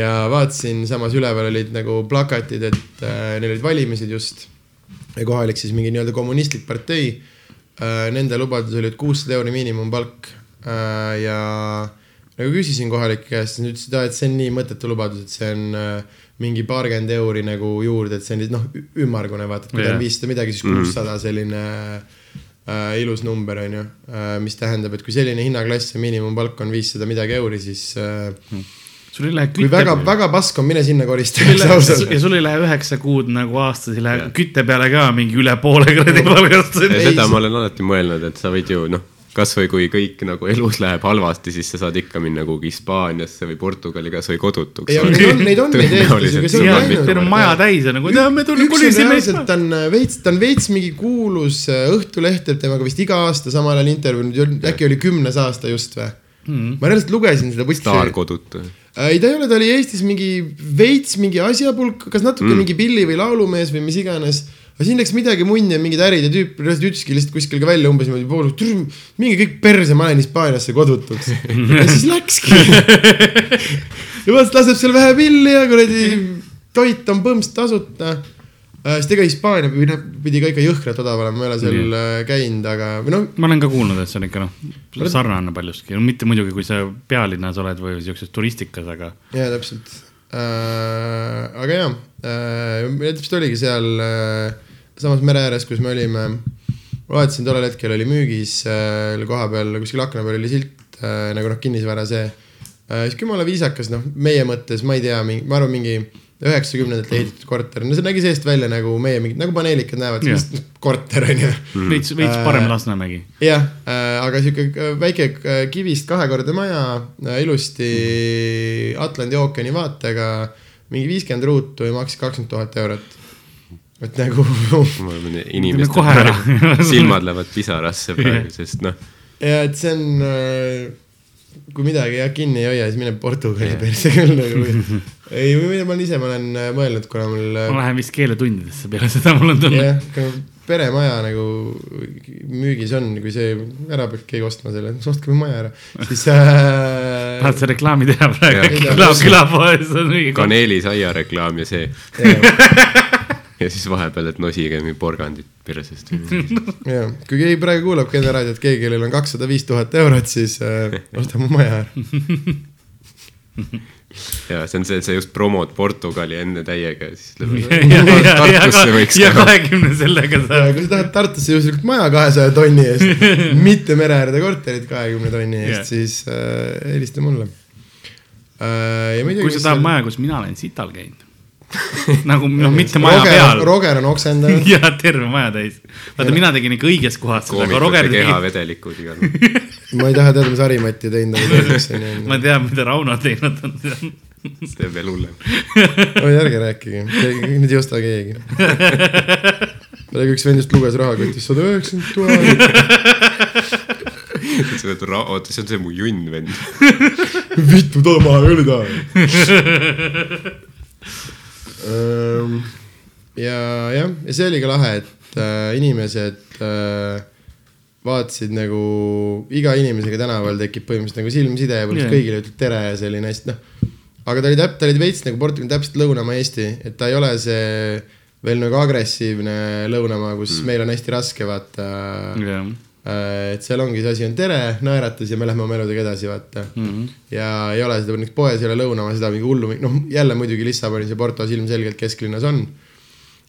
ja vaatasin, samas üleval olid nagu plakatid, et äh, neil olid valimised just ja kohalik siis mingi nii-öelda kommunistlik partei äh,. Nende lubadus oli, et kuussada euri miinimumpalk äh, ja nagu küsisin kohalike käest, siis nad ütlesid, et see on nii mõttetu lubadus, et see on äh, mingi paarkümmend euri nagu juurde, et see on nüüd noh, ümmargune vaata, et kui ta on viissada midagi, siis kuussada selline äh, ilus number on ju äh,, mis tähendab, et kui selline hinnaklass ja miinimumpalk on viissada midagi euri, siis äh, sul ei lähe kui kütte väga, väga pask on, mine sinna korista, Sul ei eks lähe- ausalt. ja sul ei lähe üheksa kuud nagu aastas, ei lähe Jah. kütte peale ka mingi üle poole kuradi palgast. ja seda ma olen alati mõelnud, et sa võid ju noh, kasvõi kui kõik nagu elus läheb halvasti, siis sa saad ikka minna kuhugi Hispaaniasse või Portugali kasvõi kodutuks. neid on, neid on neid eestlasi, kes on läinud teil on maja täis ja nagu, tead, me tulime, kolisime ta on äh, veits, ta on veits mingi kuulus äh, Õhtuleht teeb temaga vist iga aasta samal ajal intervjuud, äkki oli kümnes aasta just või Mm. ma reaalselt lugesin seda kuskil. staarkodutu. ei, ta ei ole, ta oli Eestis mingi veits mingi asjapulk, kas natuke mm. mingi pilli või laulumees või mis iganes. Aga siin läks midagi munni, mingid ärid ja tüüp reaalselt ütleski lihtsalt kuskil ka välja umbes niimoodi pool, minge kõik perse, ma lähen Hispaaniasse kodutuks. ja siis läkski. ja vaat laseb seal vähe pilli ja kuradi toit on põmps tasuta äh,. sest ega Hispaania pidi, noh, pidi ka ikka jõhkralt odav olema, ma ei ole seal äh, käinud, aga või noh, ma olen ka kuulnud, et see on ikka noh, sarnane paljuski, no mitte muidugi, kui sa pealinnas oled või siukses turistikas, aga jaa, täpselt. Aga jaa äh,, täpselt oligi seal äh, samas mere ääres, kus me olime. vaatasin, tollel hetkel oli müügis äh, koha peal kuskil akna peal oli silt äh, nagu noh, kinnisvara see äh,. sihuke jumala viisakas, noh, meie mõttes, ma ei tea, ma arvan, mingi üheksakümnendatel ehitatud korter, no see nägi seest välja nagu meie mingid, nagu paneelikad näevad yeah., korter on ju veits, veits parem Lasnamägi. jah äh,, aga sihuke äh, väike äh, kivist kahekordne maja äh,, ilusti Atlandi ookeani vaatega, mingi viiskümmend ruutu ja maksis kakskümmend tuhat eurot. et nagu ära. praegu silmad lähevad pisarasse praegu, sest noh, ja et see on äh, kui midagi jah kinni ei hoia, siis mine Portugali persse küll nagu. ei, ma olen ise, ma olen äh, mõelnud, kuna mul äh, ma lähen vist keeletundidesse peale seda, mul on tunne. jah, peremaja nagu müügis on, kui see ära peab keegi ostma selle, siis ostke mu maja ära, siis äh, tahad sa reklaami teha praegu Jah., küla, külapoes on õige kaneelisaia reklaam ja see ja siis vahepeal, et nosige mingi porgandit persest. jah, kui keegi praegu kuulab Kene raadiot, keegi, kellel on kakssada viis tuhat eurot, siis äh, osta mu maja ära. ja see on see, sa just promod Portugali enne täiega ja siis ja, Tartusse võiks ja ka. kahekümne sellega sa kui sa tahad Tartusse juhuslikult maja kahesaja tonni eest, mitte mere äärde korterit kahekümne tonni eest yeah., siis äh, helista mulle äh,. kui sa tahad maja, kus mina olen sital käinud. nagu noh, mitte maja Roger, peal. Roger on oksendanud. ja terve maja täis. vaata, mina tegin ikka õiges kohas seda, aga Roger koomikute tegi, kehavedelikud igal juhul. Ma ei taha teada, mis Harimati teinud on ma tean, mida Rauno teinud on. see on veel hullem. oi, ärge rääkige, nüüd ei osta keegi. praegu üks vend just luges rahakotis sada üheksakümmend tuhat. sa oled, oota, see on see mu junn vend. vittu, too maha, ei ole taha. Ehm, ja jah, ja see oli ka lahe, et äh, inimesed äh, vaatasid nagu iga inimesega tänaval tekib põhimõtteliselt nagu silmside ja põhimõtteliselt Jah. kõigile ütled tere ja selline hästi noh. aga ta oli täp-, ta oli veits nagu Portugal, täpselt lõunamaa Eesti, et ta ei ole see veel nagu agressiivne lõunamaa, kus mm. meil on hästi raske vaata jah, Äh, et seal ongi see asi on tere, naeratus ja me lähme oma eludega edasi, vaata mm. -hmm. ja ei ole seda, näiteks poes ei ole lõunamaa seda mingi hullu, noh jälle muidugi Lissabonis ja Portos ilmselgelt kesklinnas on.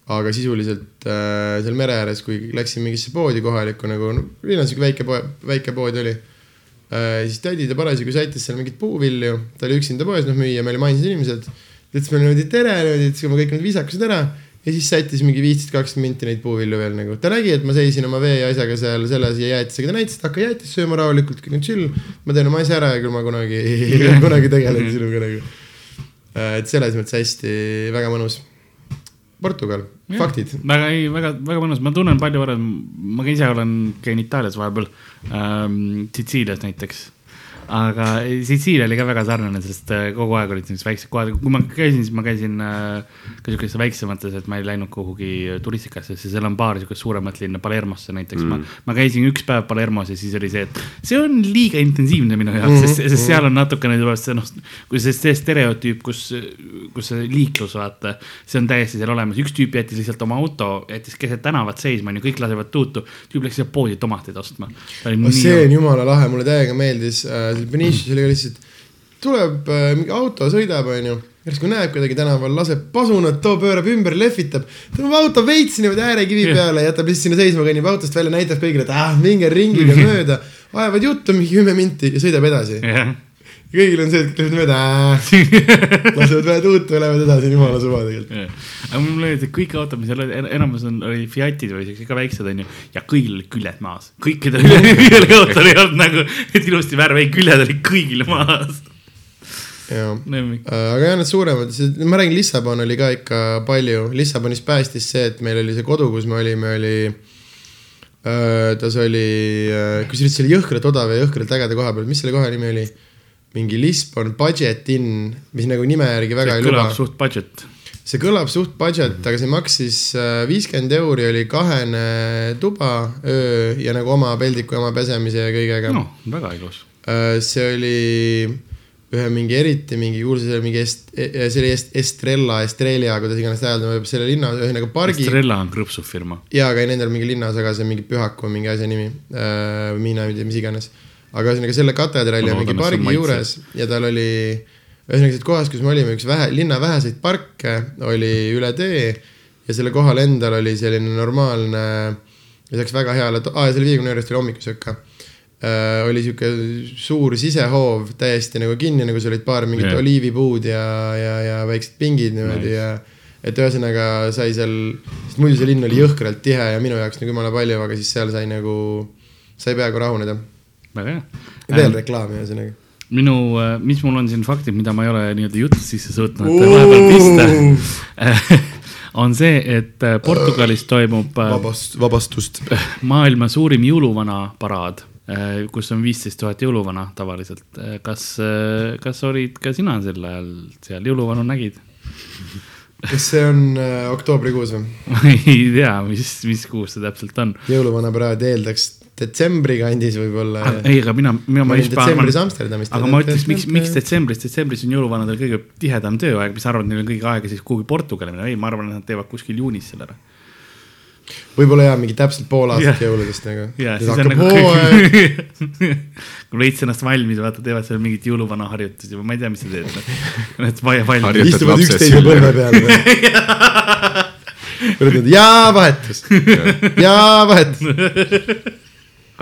Aga sisuliselt äh, seal mere ääres, kui läksin mingisse poodi kohalikku nagu, no linnas sihuke väike poe, väike pood oli äh,. siis tädi ta parasjagu sättis seal mingeid puuvilju, ta oli üksinda poes, noh müüa, meil olid mainsad inimesed. ta ütles meile niimoodi tere, ütles oma kõik need viisakused ära ja siis sättis mingi viisteist, kakskümmend minti neid puuvilju veel nagu. ta nägi, et ma seisin oma vee ja asjaga seal selles ja jäätisega, ta näitas, et hakka jäätist sööma rahulikult, kõik on chill. ma teen oma asja ära ja küll ma kunagi, kunagi tegelen sinuga nagu. et selles mõttes hästi, väga mõnus. Portugal, faktid. väga ei, väga, väga mõnus, ma tunnen palju varem, ma ka ise olen, käin Itaalias vahepeal ähm,, Sitsiilias näiteks aga Sitsiilia oli ka väga sarnane, sest äh, kogu aeg olid sellised väiksed kohad, kui ma käisin, siis ma käisin äh, ka siukestes väiksemates, et ma ei läinud kuhugi turistikasse, sest seal on paar siukest suuremat linna, Palermosse näiteks mm., ma, ma käisin üks päev Palermos ja siis oli see, et see on liiga intensiivne minu jaoks mm, -hmm. sest, sest seal on natukene tuleb see noh, kui see, see stereotüüp, kus, kus see liiklus, vaata, see on täiesti seal olemas, üks tüüp jättis lihtsalt oma auto, jättis keset tänavat seisma, onju, kõik lasevad tuutu, tüüp läks poodi tomateid ostma. see on jumala lahe, mulle täiega meeldis äh,, seal Benishis oli lihtsalt, tuleb äh, mingi auto, sõidab, onju. järsku näeb kedagi tänaval, laseb pasunat, too pöörab ümber, lehvitab, tõmbab auto veits niimoodi äärekivi peale, jätab lihtsalt sinna seisma, kõnnib autost välja, näitab kõigile, et ah, minge ringiga mööda. ajavad juttu mingi kümme minti ja sõidab edasi. jah, kõigil on see, et lähevad mööda, lasevad vähe tuult ja lähevad edasi, jumala suva tegelikult. aga mulle meeldis, et kõik autod, mis seal olid, enamus on, oli Fiatid või siuksed ka väiksed onju ja kõigil olid küljed maas, kõikidel ühelgi autol ei olnud nagu, et ilusti värv, ei küljed olid kõigil maas. jaa lemmik. aga jah, need suuremad, ma räägin, Lissabon oli ka ikka palju, Lissabonis päästis see, et meil oli see kodu, kus me olime, oli. tas oli, kusjuures see oli jõhkralt odav ja jõhkralt ägeda koha peal, mis selle koha nimi oli? Mingi Lisbon Budget Inn, mis nagu nime järgi väga see ei luba suht budget. see kõlab suht budget, aga see maksis äh, viiskümmend euri, oli kahene tuba, öö ja nagu oma peldiku, oma pesemise ja kõigega no.. väga ilus. see oli ühe mingi eriti mingi kuulsa, mingi est-, see oli est- Estrella, Estrelia, kuidas iganes hääldama võib, selle linna ühesõnaga pargi. Estrella on krõpsuv firma. jaa, aga ei nendel mingi linnas, aga see on mingi Pühaku mingi asja nimi äh,, Miina, mis iganes. Aga ühesõnaga selle katedraali ja mingi pargi juures ja tal oli, ühesõnaga selles kohas, kus me olime, üks vähe, linna väheseid parke oli üle tee ja selle kohal endal oli selline normaalne, lisaks väga heale, aa ja selle viiekümne eurost oli hommikusöök ka äh,. oli sihuke suur sisehoov täiesti nagu kinni, nagu seal olid paar mingit yeah. oliivipuud ja, ja, ja väiksed pingid niimoodi Nice. ja et ühesõnaga sai seal, sest muidu see linn oli jõhkralt tihe ja minu jaoks nagu jumala palju, aga siis seal sai nagu, sai peaaegu rahuneda. Väga hea. veel reklaami ühesõnaga. minu, mis mul on siin faktid, mida ma ei ole nii-öelda juttu sisse suutnud vahepeal pista, on see, et äh, Portugalis toimub äh, vabast, vabastust. maailma suurim jõuluvana paraad, kus on viisteist tuhat jõuluvana tavaliselt. kas, kas olid ka sina sel ajal seal jõuluvanu nägid? kas see on äh, oktoobrikuus või? ma ei tea, mis, mis kuus see täpselt on. jõuluvana paraad eeldaks detsembri kandis võib-olla. ei, aga mina, mina, ma olin detsembris Amsterdamis. aga ma ütleks, miks, miks detsembris, detsembris on jõuluvanadel kõige tihedam tööaeg, mis arvad, neil on kõige aega siis kuhugi Portugali minna, ei, ma arvan, et nad teevad kuskil juunis selle ära. võib-olla jaa, mingi täpselt pool aastat Jah. jõuludest nagu. ja siis on nagu hooaeg. kui veits ennast valmis, vaata, teevad seal mingit jõuluvana harjutusi või ma ei tea, mis sa teed. Need vaja valmis. Istuvad üksteise põlve peal. ja vahetus, ja vahetus.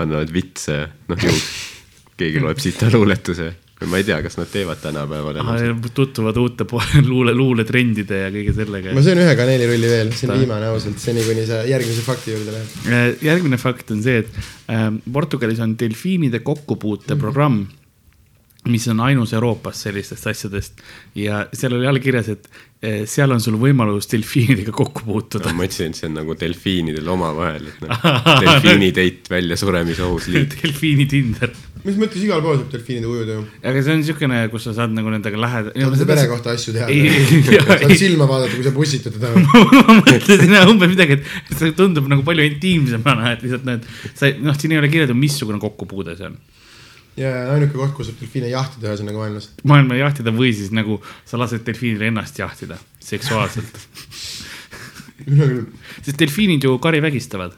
Annavad vitse, noh ju keegi loeb sita luuletuse või ma ei tea, kas nad teevad tänapäeval enam. tutvuvad uute luule, luuletrendide ja kõige sellega ma. söön ühe kaneelirulli veel, see on viimane ausalt, seni kuni sa järgmise fakti juurde lähed. järgmine fakt on see, et ähm, Portugalis on delfiinide kokkupuuteprogramm, mis on ainus Euroopas sellistest asjadest ja seal oli all kirjas, et seal on sul võimalus delfiinidega kokku puutuda. ma mõtlesin, et see on nagu delfiinidel omavahel, et noh, delfiinideit väljasuremise-ohus liit. delfiini Tinder. mis mõttes igal pool saab delfiinide ujuda ju? aga see on niisugune, kus sa saad nagu nendega lähedal. saad sa pere kohta asju teha. Saad ei. silma vaadata, kui sa bussitad teda. ma mõtlesin jah, umbes midagi, et see tundub nagu palju intiimsemana, et lihtsalt need, sa, noh, siin ei ole kirjeldatud, missugune kokkupuude see on. Ja ainuke koht, kus saab delfiine jahtida ühesõnaga maailmas. maailma jahtida või siis nagu sa lased delfiinil ennast jahtida seksuaalselt. sest delfiinid ju kari vägistavad,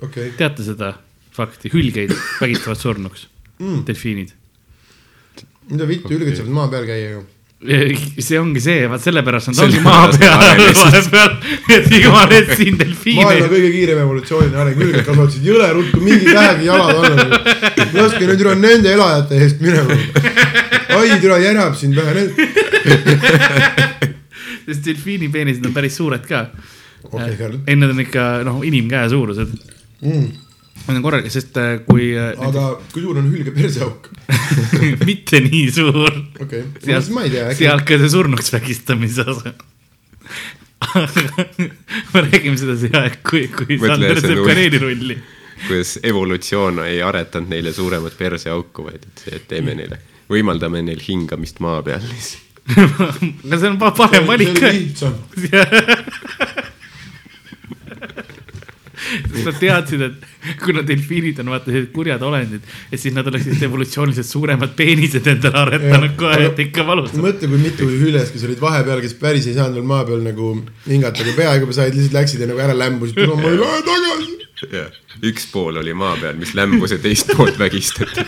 okei, teate seda fakti, hülgeid vägistavad surnuks mm., delfiinid. mida vittu, hülged saavad maa peal käia ju. see ongi see, vaat sellepärast nad ongi maa peal vahepeal, et jumal, et siin maailma delfiine. kõige kiirem evolutsiooniline areng, hülged kasvatasid jõle ruttu mingi vähegi jalad alla. laske nüüd üle nende elajate eest minema. ai, türa järab sind vähe, sest delfiini peenisid on päris suured ka. okei, Karl. ei, need on ikka noh, inimkäe suurused. Mm. Need on korralik, sest äh, kui äh, aga kui suur on hülge perseauk? mitte nii suur. okei, siis ma ei tea, äkki sealt ka see surnuks vägistamise osa. me räägime sedasi jah, et kui, kui Sander see on teeb kaneelirulli. kuidas evolutsioon ei aretanud neile suuremat perseauku, vaid et see, et teeme neile, võimaldame neil hingamist maa peal lihtsalt. aga see on pa- parem valik lihtsam. Sest nad teadsid, et kuna delfiinid on vaata sellised kurjad olendid, et siis nad oleksid evolutsiooniliselt suuremad peenised endale aretanud kohe, et ikka valustab. mõtle, kui mitu hüljest, kes olid vahepeal, kes päris ei saanud veel maa peal nagu hingata, aga peaaegu said, lihtsalt läksid ja nagu ära lämbusid, no ma ei lähe tagasi. jah, üks pool oli maa peal, mis lämbus ja teist poolt vägistati.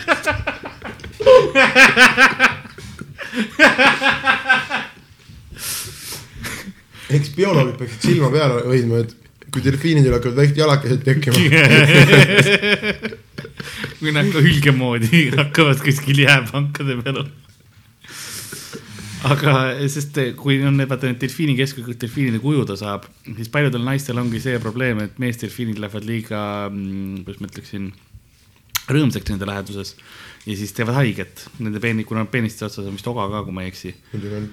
eks bioloogid peaksid silma peal hoidma, et kui delfiinidel hakkavad väiksed jalakesed tekkima, kui nad ka hülge moodi hakkavad kuskil jääpankade peal olema. aga sest kui on vaata need delfiinikeskused, kus delfiinide kuju ta saab, siis paljudel naistel ongi see probleem, et meesdelfiinid lähevad liiga, kuidas ma ütleksin, rõõmsaks nende läheduses ja siis teevad haiget. Nende peeni, kuna peeniste otsas on vist oga ka, kui ma ei eksi. muidugi on.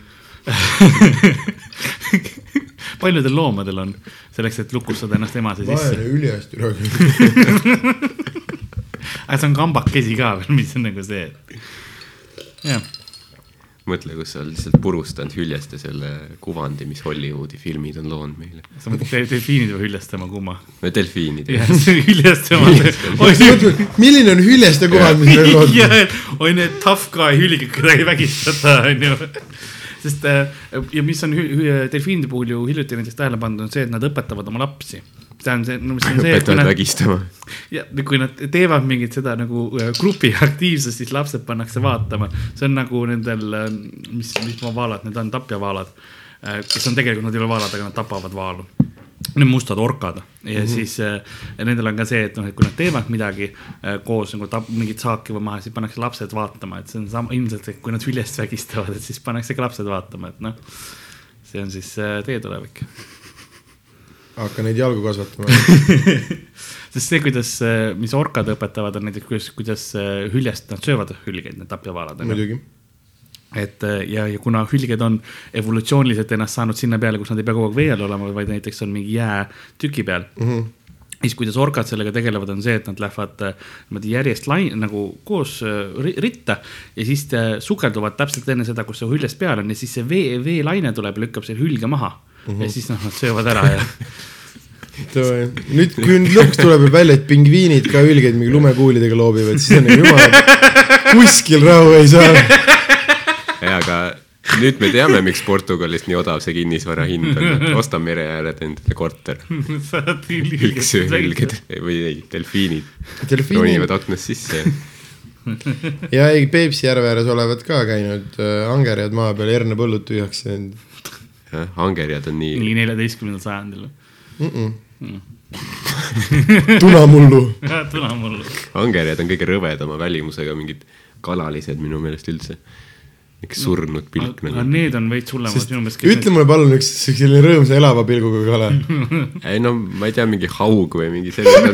paljudel loomadel on, selleks, et lukustada ennast emase sisse. vaene üljest üle. aga see on kambakesi ka veel, mis on nagu see, et jah, mõtle, kus sa lihtsalt purustanud hüljeste selle kuvandi, mis Hollywoodi filmid on loonud meile. sa mõtled delfiinid või hüljestama kumma? või delfiinid. jah, hüljestama. milline on hüljeste kuvand, mis meil on? oi need tough guy hülgid, keda ei vägistata, onju. Sest äh, ja mis on delfiinide puhul ju hiljuti näiteks tähele pandud, on see, et nad õpetavad oma lapsi. see on see, no mis on see, õpetavad vägistama. ja kui nad teevad mingit seda nagu äh, grupi aktiivsust, siis lapsed pannakse vaatama. see on nagu nendel, mis, mis vaalad need on, tapjavaalad, kes on tegelikult, nad ei ole vaalad, aga nad tapavad vaalu. Need mustad orkad ja mm -hmm. siis äh, nendel on ka see, et noh, et kui nad teevad midagi äh, koos nagu tap-, mingit saaki või maha, siis pannakse lapsed vaatama, et see on sama ilmselt, et kui nad hüljest vägistavad, et siis pannakse ka lapsed vaatama, et noh. see on siis äh, teie tulevik. hakka neid jalgu kasvatama. sest see, kuidas, mis orkad õpetavad, on näiteks, kuidas, kuidas hüljest nad söövad hülgeid, need tapjavaalad. muidugi. Et äh, ja, ja kuna hülged on evolutsiooniliselt ennast saanud sinna peale, kus nad ei pea kogu aeg vee all olema, vaid näiteks on mingi jäätüki peal mm. -hmm siis kuidas orkad sellega tegelevad, on see, et nad lähevad äh, niimoodi järjest lai- nagu koos äh, ri- ritta ja siis sukelduvad täpselt enne seda, kus see hüljest peal on ja siis see vee, veelaine tuleb ja lükkab selle hülge maha mm. -hmm. ja siis noh, nad söövad ära ja nüüd, kui nüüd lõpuks tuleb veel välja, et pingviinid ka hülgeid mingi lumekuulidega loobivad, siis on nagu jumal, kuskil rahu ei saa. aga nüüd me teame, miks Portugalis nii odav see kinnisvara hind on. osta mere ääred endale korter. saad hülgsööhülged või ei, delfiinid delfiinid ronivad aknast sisse ja ei, Peipsi järve ääres olevat ka käinud äh, angerjad maa peal hernepõllud tühjaks teinud jah, angerjad on nii nii neljateistkümnendal sajandil. mm. -mm. tunamullu. tule mulle. angerjad on kõige rõvedama välimusega mingid kalalised minu meelest üldse. Üks surnud pilk aga nagu. need on veits hullemad sinu meelest. ütle mulle palun üks selline rõõmsa elava pilguga kala. ei no ma ei tea, mingi haug või mingi selline.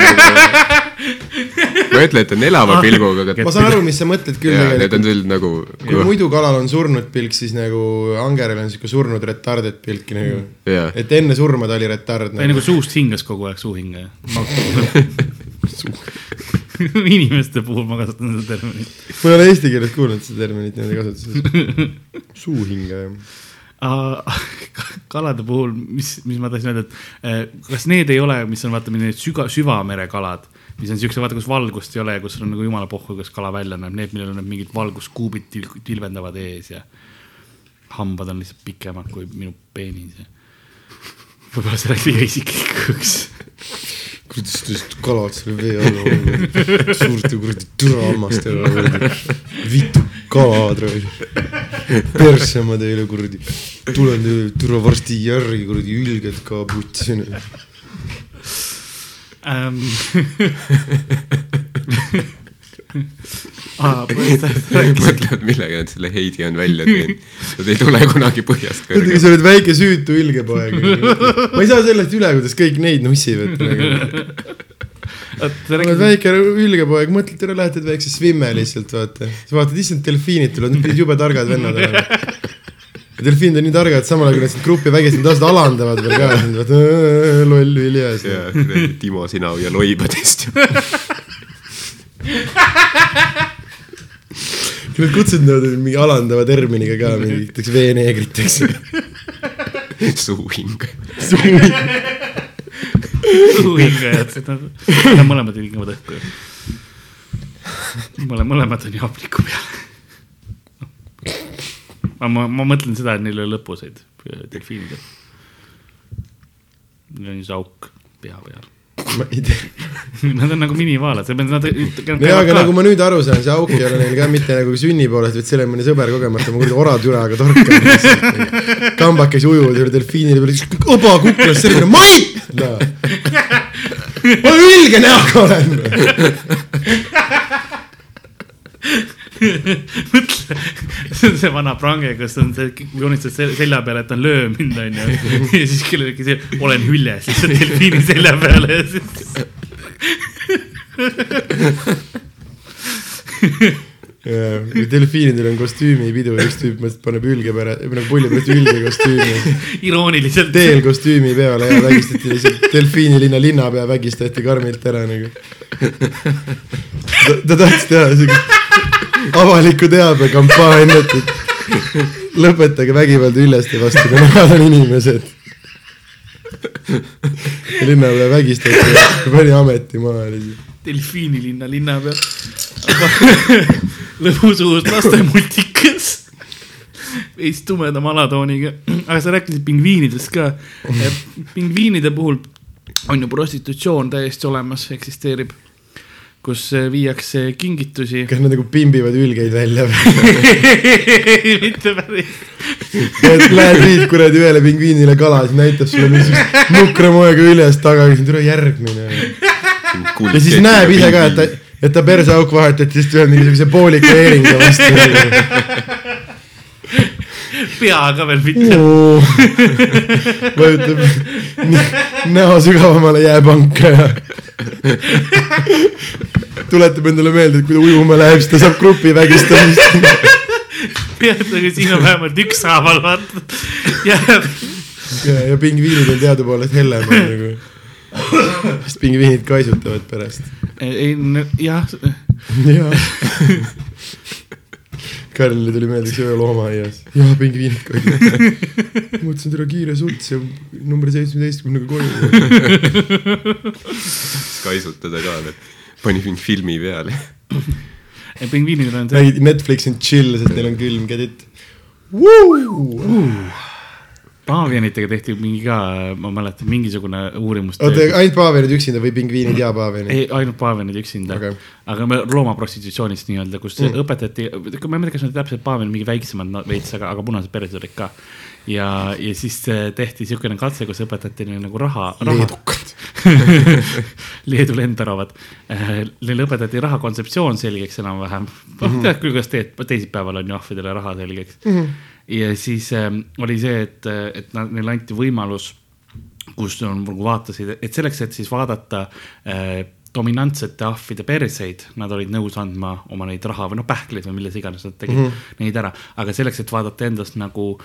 ma ei ütle, et on elava pilguga, aga ma saan aru, mis sa mõtled küll jaa, need on küll nagu, kui muidu kalal on surnud pilk, siis nagu angeril on siuke surnud retardet pilk nagu. jaa, et enne surma ta oli retard ta nagu suust hingas kogu aeg suuhingaja. inimeste puhul ma kasutan seda terminit. ma ei ole eesti keeles kuulnud seda terminit niimoodi kasutuses. suuhingaja. kalade puhul, mis, mis ma tahtsin öelda, et eh, kas need ei ole, mis on vaata need süga, süvamere kalad, mis on siukse, vaata, kus valgust ei ole ja kus on nagu jumala pohhu, kas kala välja näeb, need, millel on need mingid valguskuubid til, tilvendavad ees ja hambad on lihtsalt pikemad kui minu peenis ja võib-olla see läks liiga isiklikuks. kuradi sellist kalad selle vee all, suurte kuradi türahammastega kuradi, vitu kalad raisk. persse ma teile kuradi, tulen teile türa varsti järgi kuradi ülged ka putsi. Ähm. aa, põhimõtteliselt mõtlevad, millega nad selle Heidi on välja teinud. Nad ei tule kunagi põhjast kõrgele. sa oled väike süütu ülgepoeg. ma ei saa sellest üle, kuidas kõik neid nussivad. sa oled väike ülgepoeg, mõtled, tere, lähed väikse svimme lihtsalt vaata. sa vaatad, issand, delfiinid tulevad, need pidid jube targad vennad olema. delfiinid on nii targad, samal ajal kui nad sind gruppi vägistavad, tavaliselt alandavad veel ka, vaata "Äh, loll viljas. ja kuradi Timo, sina ja loibadest nad kutsuvad nad mingi alandava terminiga ka mingiteks veeneegriteks. suuhing. õhuhingajad, nad mõlemad hingavad õhku ju. mõlemad, mõlemad on jaabliku peal. ma, ma, ma mõtlen seda, et neil ei ole lõpuseid, delfiinidel. Neil on siis auk pea peal. Ma ei tea. Nad on nagu minivaalad, nad, nad. jaa, aga nagu ma nüüd aru saan, see auk ei ole neil ka mitte nagu sünni poolest, vaid selle mõni sõber kogemata, ma kuradi oratüraga torkan. kambakesi ujuvad üle delfiinide peale, oba kuklas selline, Mait no.. ma ülge näoga olen. mõtle, see on see vana prange, kus on see, joonistad sel- selja peale, et on löö mind, onju. ja siis kellelegi see, olen hüljes, on delfiini selja peale ja siis. delfiinidel on kostüümipidu ja üks tüüp mõtles, paneb ülge pärast, või nagu pulli pärast ülge kostüümi. irooniliselt. teel kostüümi peale ja vägistati lihtsalt delfiinilinna linnapea vägistati karmilt ära nagu. ta, ta tahtis teha siukest avaliku teabe kampaaniat, et lõpetage vägivald ülleste vastu, kui nemad on inimesed. linnapea vägistati pani ameti maha lihtsalt. delfiinilinna linnapea. lõbusuus lastemultikas. veits tumedama alatooniga, aga sa rääkisid pingviinidest ka. pingviinide puhul on ju prostitutsioon täiesti olemas, eksisteerib, kus viiakse kingitusi. kas nad nagu pimbivad ülgeid välja või? mitte päris. et lähed viid kuradi ühele pingviinile kala, siis näitab sulle mingisugust nukra moega üles taga, tule järgmine. ja siis näeb ise ka, et ta, et ta perseauk vahetati just ühe mingisuguse poolika eeringa vastu. peaga veel mitte. vajutab näo sügavamale jääpanka ja tuletab endale meelde, et kui ta ujuma läheb, siis ta saab grupi vägistamist. peatage, siin on vähemalt ükshaaval, vaata. jääb ja, ja pingviinid on teadupoolest hellemad nagu. sest pingviinid kaisutavad pärast. ei, jah, jaa. Karlile tuli meelde üks öö loomaaias. jaa, pingviinid kaisutavad. mõtlesin, et ära kiire suts ja number seitsmeteistkümnega koju. kaisutada ka veel. pani mind filmi peale. pingviinidel on see, ei, Netflix on chill, sest neil on külm, get it? Paavianitega tehti mingi ka, ma mäletan, mingisugune uurimus. oota, ainult paavianid üksinda või pingviinid ja paavianid? ei, ainult paavianid üksinda okay., aga me loomaprostitutsioonist nii-öelda, kus mm. Mm. õpetati, ma ei mäleta, kas nad täpselt paavianid mingi väiksemad no, veits, aga, aga punased pered olid ka. ja, ja siis eh, tehti niisugune katse, kus õpetati neile nagu raha, raha, leedukad. Leedu lendäravad. Neile õpetati raha kontseptsioon selgeks enam-vähem. noh, tead küll, kuidas teed, teisipäeval on ju ahvidele raha selgeks mm. -hmm. Ja siis ähm, oli see, et, et nad, neile anti võimalus, kus on nagu vaatasid, et selleks, et siis vaadata äh, dominantsete ahvide perseid, nad olid nõus andma oma neid raha või noh, pähkleid või milles iganes nad tegid mm -hmm. neid ära, aga selleks, et vaadata endast nagu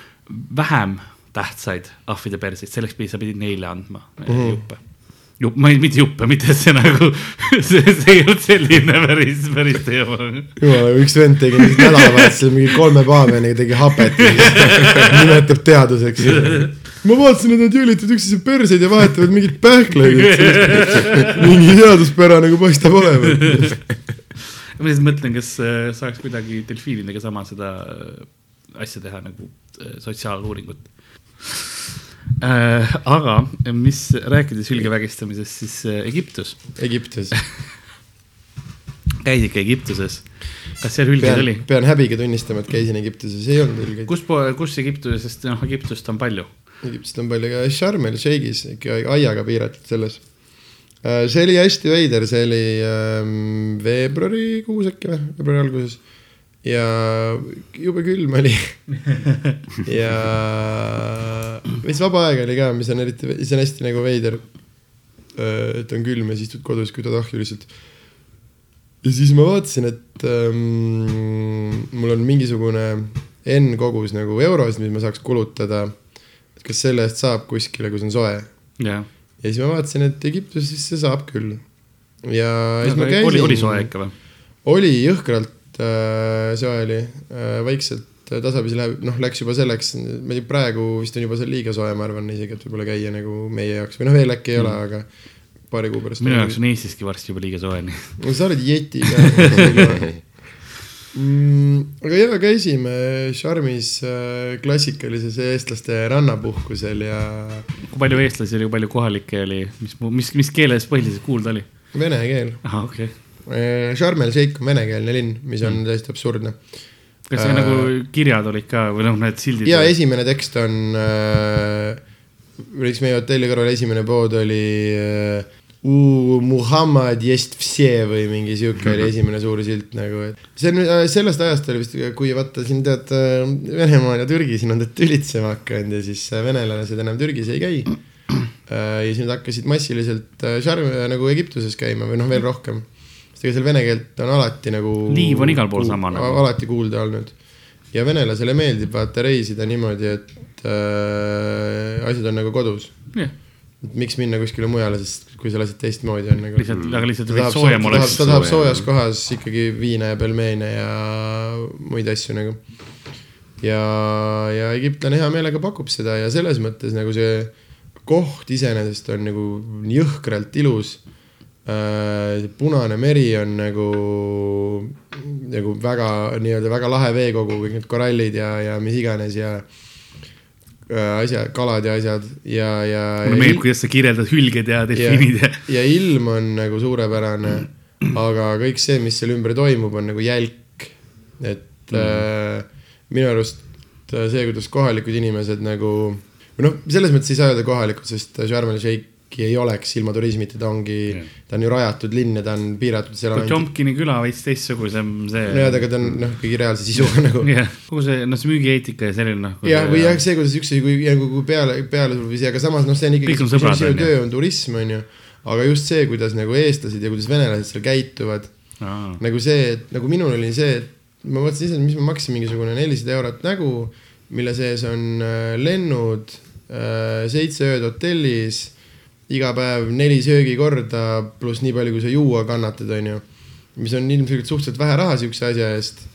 vähem tähtsaid ahvide perseid, selleks pidi, sa pidid neile andma mm -hmm. juppe jupp, ma ei, mitte juppe, mitte et see nagu, see, see ei olnud selline päris, päris teema. jumala, üks vend tegi nädalavahetusel mingi kolme paavianiga tegi hapet. nimetab teaduseks. ma vaatasin, et nad jõlitavad üksteise perseid ja vahetavad mingeid pähkleid. mingi seaduspära nagu paistab olevat. ma lihtsalt mõtlen, kas äh, saaks kuidagi delfiinidega sama seda äh, asja teha nagu äh, sotsiaaluuringut äh,. aga mis, rääkides hülgevägistamisest, siis äh, Egiptus, Egiptus. käis ikka Egiptuses. kas seal hülgeid oli?, pean häbiga tunnistama, et käisin Egiptuses, ei olnud ülgeid. kus, kus Egiptuses, sest noh, Egiptust on palju. Egiptust on palju ka Sharm el Sheikhis ikka aiaga piiratud selles. see oli hästi veider, see oli ähm, veebruarikuus äkki või, veebruari alguses. Ja jube külm oli. ja veits vaba aega oli ka, mis on eriti, see on hästi nagu veider. et on külm ja siis istud kodus, kütad ahju lihtsalt ja siis ma vaatasin, et ähm, mul on mingisugune N kogus nagu eurosid, mis ma saaks kulutada. kas selle eest saab kuskile, kus on soe? jah, ja siis ma vaatasin, et Egiptuses see saab küll. ja siis ma oli, käisin. oli soe ikka või? oli jõhkralt äh, soe oli äh,, vaikselt äh, tasapisi läheb, noh, läks juba selleks, ma ei tea, praegu vist on juba seal liiga soe, ma arvan isegi, et võib-olla käia nagu meie jaoks või noh, veel äkki ei ole, aga paari kuu pärast. minu jaoks on Eestiski varsti juba liiga soe, no sa oled jeti ka mm,. aga jaa, käisime Charmis klassikalises eestlaste rannapuhkusel ja kui palju eestlasi oli, kui palju kohalikke oli, mis, mis, mis keeles põhiliselt kuulda oli? vene keel. ahah, okei okay.. Sharm el Sheikh on venekeelne linn, mis on täiesti absurdne. kas see Äh, nagu kirjad olid ka või noh, need sildid? ja esimene tekst on äh,, näiteks meie hotelli kõrval esimene pood oli äh, U Muhammad jest vse või mingi sihuke oli esimene suur silt nagu, et see on äh, sellest ajast oli vist, kui vaata siin tead äh, Venemaal ja Türgi siin on tead tülitsema hakanud ja siis äh, venelased enam Türgis ei käi. ja siis nad hakkasid massiliselt äh, Sharm nagu Egiptuses käima või noh, veel rohkem. Sest ega seal vene keelt on alati nagu. Liiv on igal pool sama nagu. alati kuulda olnud ja venelasele meeldib vaata reisida niimoodi, et äh, asjad on nagu kodus. et miks minna kuskile mujale, sest kui seal asjad teistmoodi on nagu. lihtsalt, aga lihtsalt ta tahab, soojem oleks. ta tahab soojas kohas ikkagi viina ja pelmeene ja muid asju nagu. ja, ja egiptlane hea meelega pakub seda ja selles mõttes nagu see koht iseenesest on nagu jõhkralt ilus. Punane meri on nagu, nagu väga nii-öelda väga lahe veekogu, kõik need korallid ja, ja mis iganes ja äh, asjad, kalad ja asjad ja, ja. mulle meeldib, kuidas sa kirjeldad hülged ja delfiinid ja. ja ilm on nagu suurepärane, aga kõik see, mis seal ümber toimub, on nagu jälk. et mm. äh, minu arust äh, see, kuidas kohalikud inimesed nagu, või noh, selles mõttes ei saa öelda kohalikud, sest Sharm el Sheikhi ei oleks ilma turismita, ta ongi ta on ju rajatud linn ja ta on piiratud, on ainult. Potjomkini küla veits teistsugusem, see. nojah, aga ta on noh, kõige reaalse sisuga nagu. jah, kogu see, noh, see müügieetika ja selline noh. jah, või jah, see, kuidas üksteise, kui nagu kui peale, peale sul või see, aga samas noh, see on ikkagi sinu töö on turism, on ju. aga just see, kuidas nagu eestlased ja kuidas venelased seal käituvad nagu see, et nagu minul oli see, et ma mõtlesin ise, mis ma maksin mingisugune nelisada eurot nägu, mille sees on äh, lennud, seitse ööd hotellis, iga päev neli söögikorda pluss nii palju, kui sa juua kannatad, onju. mis on ilmselgelt suhteliselt vähe raha siukse asja eest.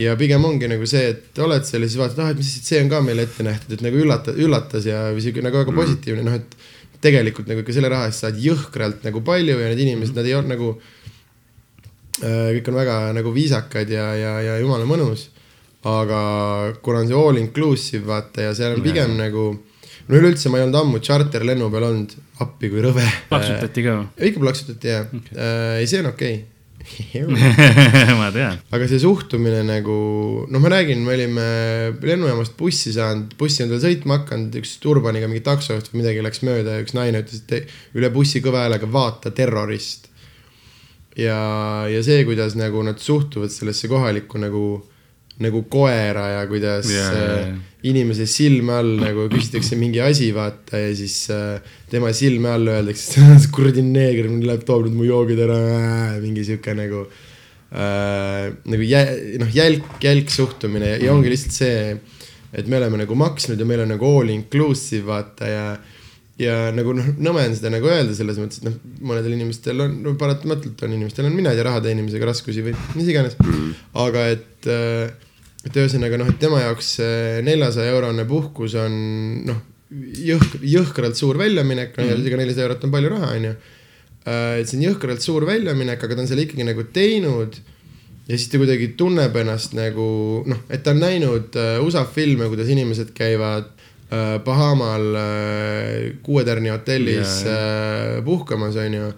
ja pigem ongi nagu see, et oled seal ja siis vaatad, ah, et mis see on ka meile ette nähtud, et nagu üllata, üllatas ja või siuke nagu väga positiivne, noh, et tegelikult nagu ikka selle raha eest saad jõhkralt nagu palju ja need inimesed, nad ei olnud nagu Äh, kõik on väga nagu viisakad ja, ja, ja jumala mõnus. aga kuna on see all inclusive vaata ja seal on pigem ja. nagu, no üleüldse ma ei olnud ammu tšarterlennu peal olnud, appi kui rõve. plaksutati ka ikka plaksutati jah okay., ei see on okei okay.. või? ma tean. aga see suhtumine nagu, noh, ma räägin, me olime lennujaamast bussi saanud, bussi on veel sõitma hakanud, üks turbaniga mingi taksojuht või midagi läks mööda ja üks naine ütles, et üle bussi kõva häälega vaata terrorist. ja, ja see, kuidas nagu nad suhtuvad sellesse kohalikku nagu, nagu koera ja kuidas yeah, äh, jaa. inimese silme all nagu küsitakse mingi asi, vaata ja siis äh, tema silme all öeldakse, kuradi neeger, läheb toob nüüd mu joogid ära, mingi sihuke nagu äh, nagu jä-, noh, jälk, jälk suhtumine ja, ja ongi lihtsalt see, et me oleme nagu maksnud ja meil on nagu all inclusive vaata ja ja nagu noh, nõme on seda nagu öelda selles mõttes, et noh, mõnedel inimestel on no,, paratamatult on inimestel on mina ei tea raha teenimisega raskusi või mis iganes. aga et, et ühesõnaga noh, et tema jaoks neljasaja eurone puhkus on noh, jõhk-, jõhkralt suur väljaminek, no ega nelisada eurot on palju raha, onju. et see on jõhkralt suur väljaminek, aga ta on selle ikkagi nagu teinud ja siis ta kuidagi tunneb ennast nagu noh, et ta on näinud äh, USA filme, kuidas inimesed käivad äh, Bahamal äh, kuue tärni hotellis Ja, äh, puhkamas, onju.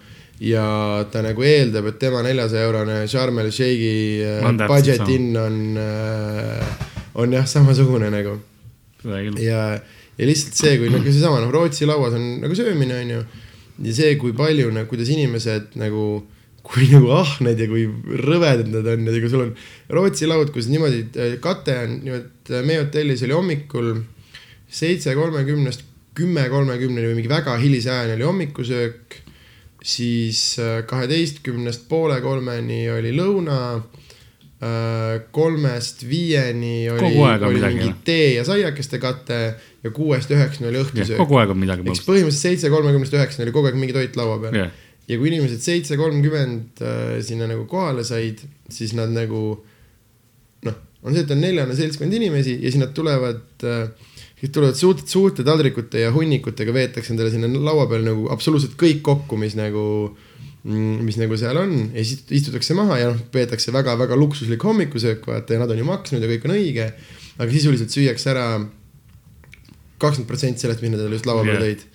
Ja ta nagu eeldab, et tema neljasaja eurone Sharm el Sheikhi äh, budget in on äh,, on jah, samasugune nagu ja, ja lihtsalt see, kui nagu seesama noh, Rootsi lauas on nagu söömine on ju. ja see, kui palju nagu, kuidas inimesed nagu, kui nagu ahned ja kui rõvedad nad on ja kui sul on Rootsi laud, kus niimoodi äh, kate on niimoodi, meie hotellis oli hommikul seitse kolmekümnest kümme kolmekümneni või mingi väga hilise ajani oli hommikusöök. Siis äh, kaheteistkümnest poole kolmeni oli lõuna. kolmest viieni oli, oli midagi, mingi tee ja saiakeste kate ja kuuest üheksani oli õhtusöök. kogu aeg on midagi eks põhimõtteliselt seitse kolmekümnest üheksani oli kogu aeg mingi toit laua peal Jah. ja kui inimesed seitse kolmkümmend äh, sinna nagu kohale said, siis nad nagu noh, on see, et on neljane seltskond inimesi ja siis nad tulevad äh,, siis tulevad suurte, suurte taldrikute ja hunnikutega veetakse endale sinna laua peal nagu absoluutselt kõik kokku, mis nagu mm, mis nagu seal on ja siis istutakse maha ja noh, peetakse väga-väga luksuslik hommikusöök, vaata ja nad on ju maksnud ja kõik on õige. aga sisuliselt süüakse ära kakskümmend protsenti sellest, mis nad just laua peale Jah. tõid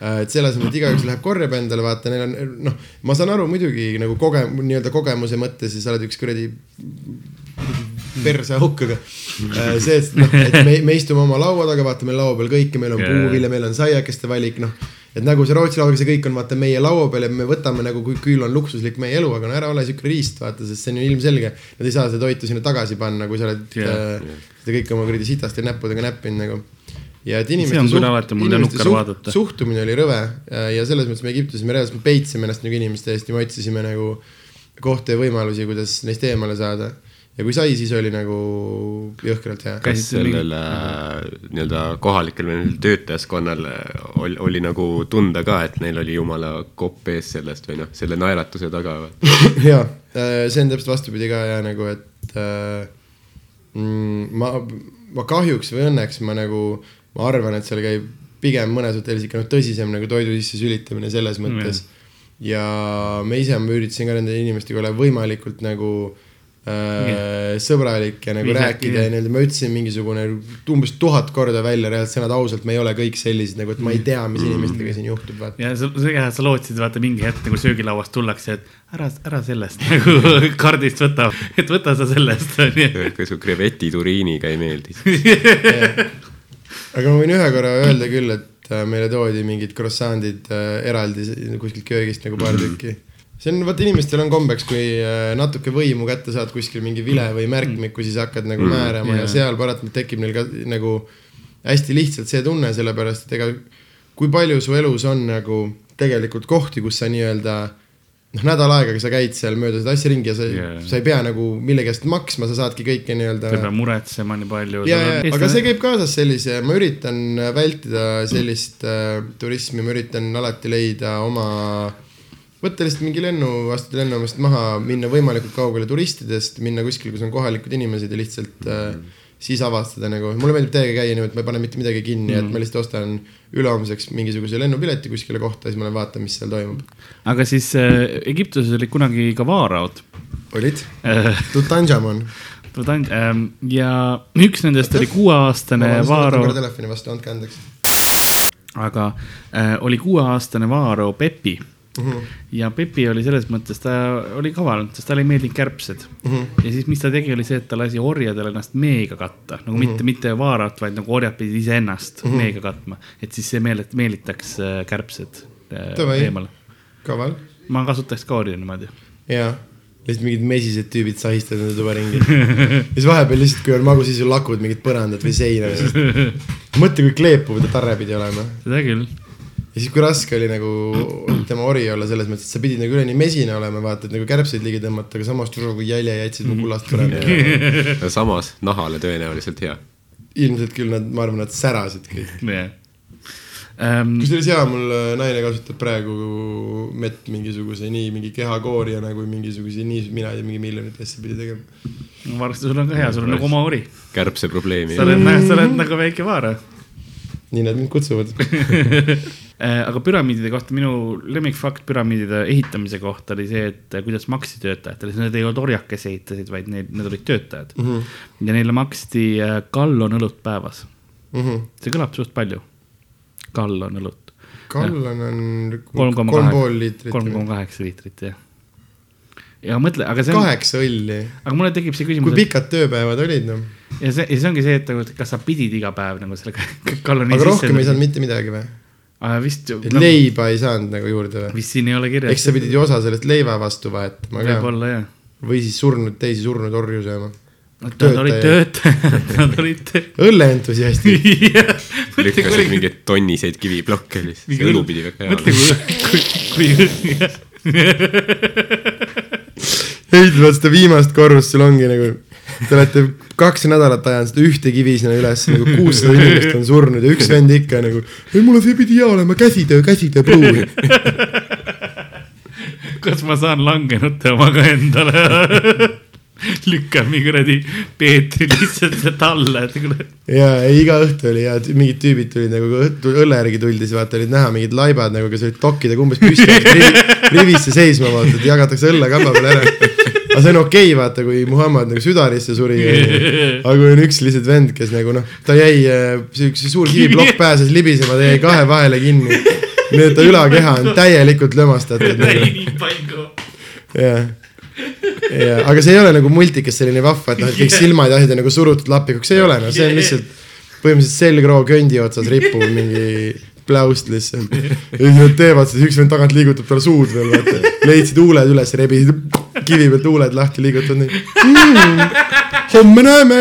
Äh, et selle asemel, et igaüks läheb korjab endale, vaata, neil on noh, ma saan aru muidugi nagu koge-, nii-öelda kogemuse mõttes ja sa oled üks kuradi perseauk, aga äh, see, et noh, et me, me istume oma laua taga, vaata meil laua peal kõike, meil on Jaa. puuvilja, meil on saiakeste valik, noh. et nagu see Rootsi lauaga, see kõik on vaata meie laua peal ja me võtame nagu, kui küll on luksuslik meie elu, aga no ära ole siuke riist, vaata, sest see on ju ilmselge. Nad ei saa seda toitu sinna tagasi panna, kui sa oled Jaa. yeah. seda kõike oma kuradi sitaste näppudega näppinud nagu ja et inimeste, on küll alati inimeste vaadata. suhtumine oli rõve äh, ja selles mõttes me Egiptuses me reaalselt peitsime ennast nagu inimeste eest ja me otsisime nagu kohti ja võimalusi, kuidas neist eemale saada. Ja kui sai, siis oli nagu jõhkralt hea. Kas sellel äh, nii-öelda kohalikel või töötajaskonnal äh, oli, oli nagu tunda ka, et neil oli jumala kopp ees sellest või noh, selle naeratuse taga või? jaa, see on täpselt vastupidi ka ja nagu, et äh, mm, ma, ma kahjuks või õnneks ma nagu, ma arvan, et seal käib pigem mõnes hotellis ikka noh, tõsisem nagu toidu sisse sülitamine selles mõttes. ja me ise, ma üritasin ka nende inimestega olla võimalikult nagu äh, sõbralik ja nagu Viisakas, rääkida ja nii-öelda ma ütlesin mingisugune umbes tuhat korda välja reaalselt sõnad ausalt, me ei ole kõik sellised nagu, et ma ei tea, mis inimestega siin juhtub, ja sa, sa, sa lootsid vaata mingi hetk nagu söögilauast tullakse, et ära, ära sellest nagu kaardist võta, et võta sa sellest, kas su kreveti turiiniga ei meeldi? aga ma võin ühe korra öelda küll, et äh, meile toodi mingid croissant'id äh, eraldi kuskilt köögist nagu paar tükki. See on, vaata inimestel on kombeks, kui äh, natuke võimu kätte saad kuskil mingi vile või märkmiku, siis hakkad nagu Mm, määrama ja jaa. seal paratamatult tekib neil ka nagu hästi lihtsalt see tunne, sellepärast et ega kui palju su elus on nagu tegelikult kohti, kus sa nii-öelda noh, nädal aega, sa käid seal mööda seda asja ringi ja sa yeah., sa ei pea nagu millegi eest maksma, sa saadki kõike nii-öelda sa ei pea muretsema nii palju. ja, ja, aga see käib kaasas sellise, ma üritan vältida sellist äh, turismi, ma üritan alati leida oma, võtta lihtsalt mingi lennu, astuda lennujaamast maha, minna võimalikult kaugele turistidest, minna kuskile, kus on kohalikud inimesed ja lihtsalt äh, siis avastada nagu, mulle meeldib täiega käia niimoodi, et ma ei pane mitte midagi kinni mm., et ma lihtsalt ostan ülehomseks mingisuguse lennupileti kuskile kohta ja siis ma lähen vaatan, mis seal toimub. aga siis äh, Egiptuses olid kunagi ka vaaraod olid? Tutankamon. Ähm, ja üks nendest oli kuueaastane vaaro, telefoni vastu, andke andeks aga äh, oli kuueaastane vaaro Pepi mm. -hmm. ja Pepi oli selles mõttes, ta oli kaval, sest talle ei meeldinud kärbsed Mm -hmm. ja siis, mis ta tegi, oli see, et ta lasi orjadel ennast meega katta nagu Mhm. mitte, mitte vaarat, vaid nagu orjad pidid iseennast mm -hmm. meega katma, et siis see meelet-, meelitaks äh, kärbsed äh, eemale. kaval ma kasutaks ka orja niimoodi. jaa, lihtsalt mingid mesised tüübid sahistavad enda tuba ringi. ja siis vahepeal lihtsalt, kui on magus, siis ju lakud mingit põrandat või seina, mõtle, kui kleepuv ta tarre pidi olema. seda küll. Ja siis, kui raske oli nagu tema ori olla selles mõttes, et sa pidid nagu üleni mesine olema, vaata, et nagu kärbseid ligi tõmmata, aga samas nagu jälje jätsid mu kullast põrandale. samas nahale tõenäoliselt hea. ilmselt küll nad, ma arvan, nad särasid kõik. jah. Ähm, kusjuures jaa, mul äh, naine kasutab praegu mett mingisuguse nii mingi kehakoorjana kui mingisuguse nii, mina ei tea, mingi miljonit asja pidi tegema. varsti sul on ka hea, sul on nagu oma ori. kärbse probleemi sa. oled, sa oled nagu väike vaara. Nii nad mind kutsuvad. Äh, aga püramiidide kohta minu lemmikfakt püramiidide ehitamise kohta oli see, et äh, kuidas maksti töötajatele, need ei olnud orjakesi ehitasid, vaid need, need olid töötajad mm. -hmm. ja neile maksti gallon õlut päevas. Mhm. see kõlab suht palju. gallon õlut. Kallan on kolm koma kaheksa liitrit. kolm koma kaheksa liitrit, jah. Ja mõtle, aga see on, kaheksa õlli. aga mulle tekib see kui küsimus, pikad tööpäevad olid noh, ja see, ja see ongi see, et nagu, et kas sa pidid iga päev nagu selle galloni aga rohkem ei saanud mitte midagi või? saanud. vist, et leiba ei saanud nagu juurde või? vist siin ei ole kirjas. eks sa pidid ju osa sellest leiva vastu vahetama ka võib-olla jah. või siis surnud, teisi surnud orju sööma. Nad olid töötajad, nad olid töötajad. õlleentusiastid. lükkasid mingeid tonniseid kiviplokke lihtsalt, õlu pidi väga hea mõtle, olema. kui, kui, kui, ehitavad seda viimast korrust, sul ongi nagu, te olete kaks nädalat ajanud seda ühte kivi sinna üles, nagu kuussada inimest on surnud ja üks vend ikka nagu, ei mulle see pidi hea olema, käsitöö, käsitöö pruun. kas ma saan langenute oma ka endale lükkame kuradi Peetri lihtsalt alla, et kuule. ja iga õhtu oli ja mingid tüübid tulid nagu kui õhtu õlle järgi tuldi, siis vaata olid näha mingid laibad nagu, kes olid tokkidega umbes püsti rivi, rivisse seisma vaata, et jagatakse õlle kamba peale ära. aga see on okei okay,, vaata, kui Muhamed nagu südarisse suri. aga kui on üks lihtsalt vend, kes nagu noh, ta jäi, siukse suur kiviplokk pääses libisema, ta jäi kahe vahele kinni. nii et ta ülakeha on täielikult lömastatud nagu nii palju. jah, ja aga see ei ole nagu multikas selline vahva, et noh, et kõik silmad ja asjad on nagu surutud lapikuks, ei ole noh, see on lihtsalt põhimõtteliselt selgroo köndi otsas rippuv mingi pläust lihtsalt. ja siis nad teevad seda, üks vend tagant liigutab talle suud veel, vaata. leidsid huuled üles, rebisid kivi pealt huuled lahti, liigutad neid mm,. homme näeme.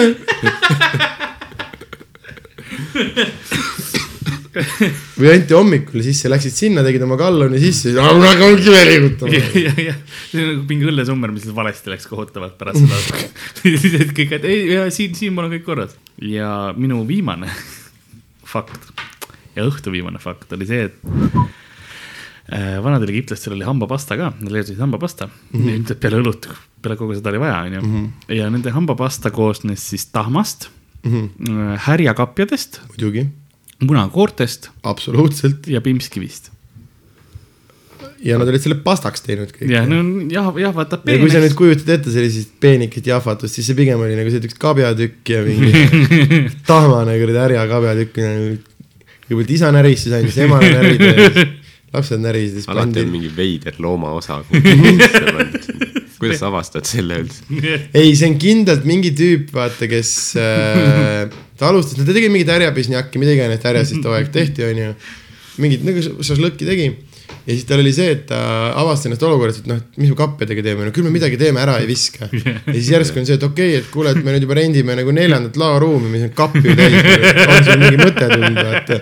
Või anti hommikul sisse, läksid sinna, tegid oma galloni sisse, hakkan kive liigutama. see on nagu mingi õllesummer, mis valesti läks kohutavalt pärast seda. siis kõik, et ei, ja siin, siin mul on kõik korras. ja minu viimane fakt ja õhtu viimane fakt oli see, et äh, vanadel egiptlastel oli hambapasta ka, nad leiutasid hambapasta mm, -hmm. ilmselt peale õlut, peale kogu seda oli vaja, onju. ja nende hambapasta koosnes siis tahmast mm, -hmm. härjakapjadest, muidugi, munakoortest absoluutselt ja pimpskivist. ja nad olid selle pastaks teinud kõik. ja no jah, jah, vaata. ja kui sa nüüd kujutad ette sellist peenikit jahvatust, siis see pigem oli nagu see üks kabjatükk ja mingi tahmane kuradi härja kabjatükk nagu. kõigepealt isa näris, siis andis emale närida ja siis lapsed närisid, alati on. mingi veider loomaosa. kuidas sa avastad selle üldse? ei, see on kindlalt mingi tüüp, vaata, kes äh, ta alustas, ta tegi mingit härjapisnjakki, mida iganes härjas siis too aeg tehti, onju. mingit nagu šašlõkki tegi ja siis tal oli see, et ta avastas ennast olukorras, et noh, et mis me kappidega teeme, no küll me midagi teeme, ära ei viska. ja siis järsku on see, et okei okay,, et kuule, et me nüüd juba rendime nagu neljandat laoruumi, mis on kappi täis. on sul mingi mõte tulnud, vaata.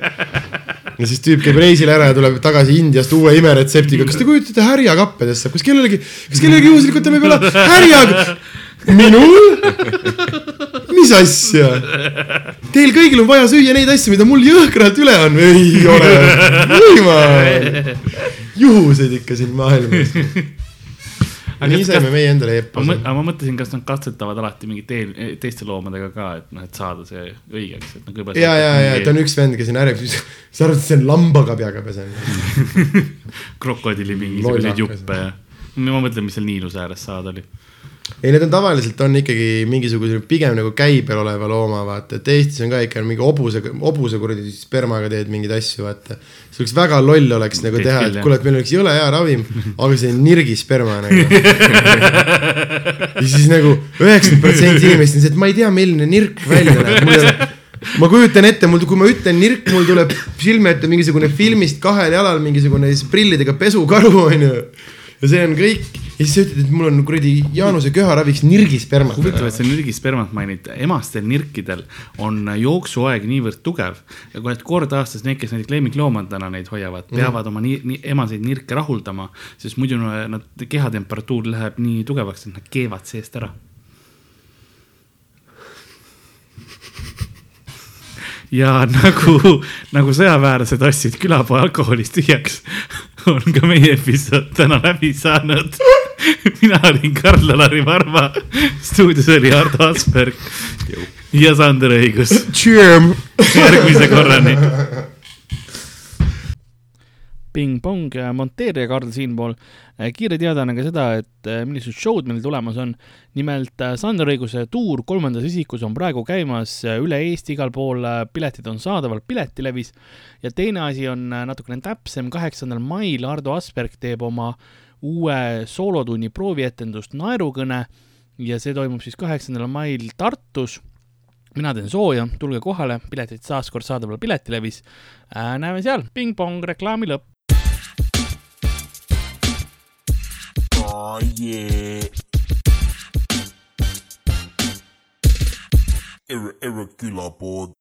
ja siis tüüp käib reisil ära ja tuleb tagasi Indiast uue imeretseptiga, kas te kujutate härjakappidest saab, kas kellelegi, kas kellelegi juhuslikult teeme peale härjaga? minul? mis asja? Teil kõigil on vaja süüa neid asju, mida mul jõhkralt üle on, ei ole võimalik. juhused ikka siin maailmas. nii saime meie endale ma, aga ma mõtlesin, kas nad katsetavad alati mingite eel, teiste loomadega ka, et noh, et saada see õigeks, et noh, kõigepealt. ja, ja, ja ta on üks vend, kes on ärevus, sa arvad, et see on lambakabjaga pesen? krokodilli mingisuguseid juppe ja. ma mõtlen, mis seal Niiluse ääres saada oli. ei, need on tavaliselt on ikkagi mingisuguse pigem nagu käibel oleva looma, vaata, et Eestis on ka ikka mingi hobuse, hobuse kuradi spermaga teed mingeid asju, vaata. see oleks väga loll oleks nagu Teed teha, et kuule, et meil oleks jõle hea ravim, aga see on nirgisperma nagu. ja siis nagu üheksakümmend protsenti inimestest on see, et ma ei tea, milline nirk välja näeb, mul ei ole ma kujutan ette, mul, kui ma ütlen nirk, mul tuleb silme ette mingisugune filmist kahel jalal mingisugune siis prillidega pesukaru onju. ja see on kõik ja siis sa ütled, et mul on kuradi Jaanuse köharaviks nirgispermat. huvitav, et sa nirgispermat mainid, emastel nirkidel on jooksuaeg niivõrd tugev ja kui, et kord aastas need, kes näiteks lemmikloomadena neid hoiavad, peavad oma nii, nii, emaseid nirke rahuldama, sest muidu nad, kehatemperatuur läheb nii tugevaks, et nad keevad seest ära. ja nagu, nagu sõjaväelased ostsid külapoe alkoholist tühjaks, on ka meie episood täna läbi saanud. mina olin Karl-Alari Varma, stuudios oli Ardo Asperg ja Sander Õigus. järgmise korrani. ping-pong, monteerija Karl siinpool. kiire teadaanne ka seda, et äh, millised show'd meil tulemas on. nimelt äh, Sander Õiguse tuur kolmandas isikus on praegu käimas äh, üle Eesti igal pool, piletid on saadaval Piletilevis. ja teine asi on äh, natukene täpsem, kaheksandal mail Ardo Asperg teeb oma uue soolotunni proovietendust Naerukõne ja see toimub siis kaheksandal mail Tartus mina teen sooja, tulge kohale, piletid taas kord saadaval Piletilevis äh,. näeme seal, ping-pong, reklaami lõpp. Oh yeah. Irre- Irregular board.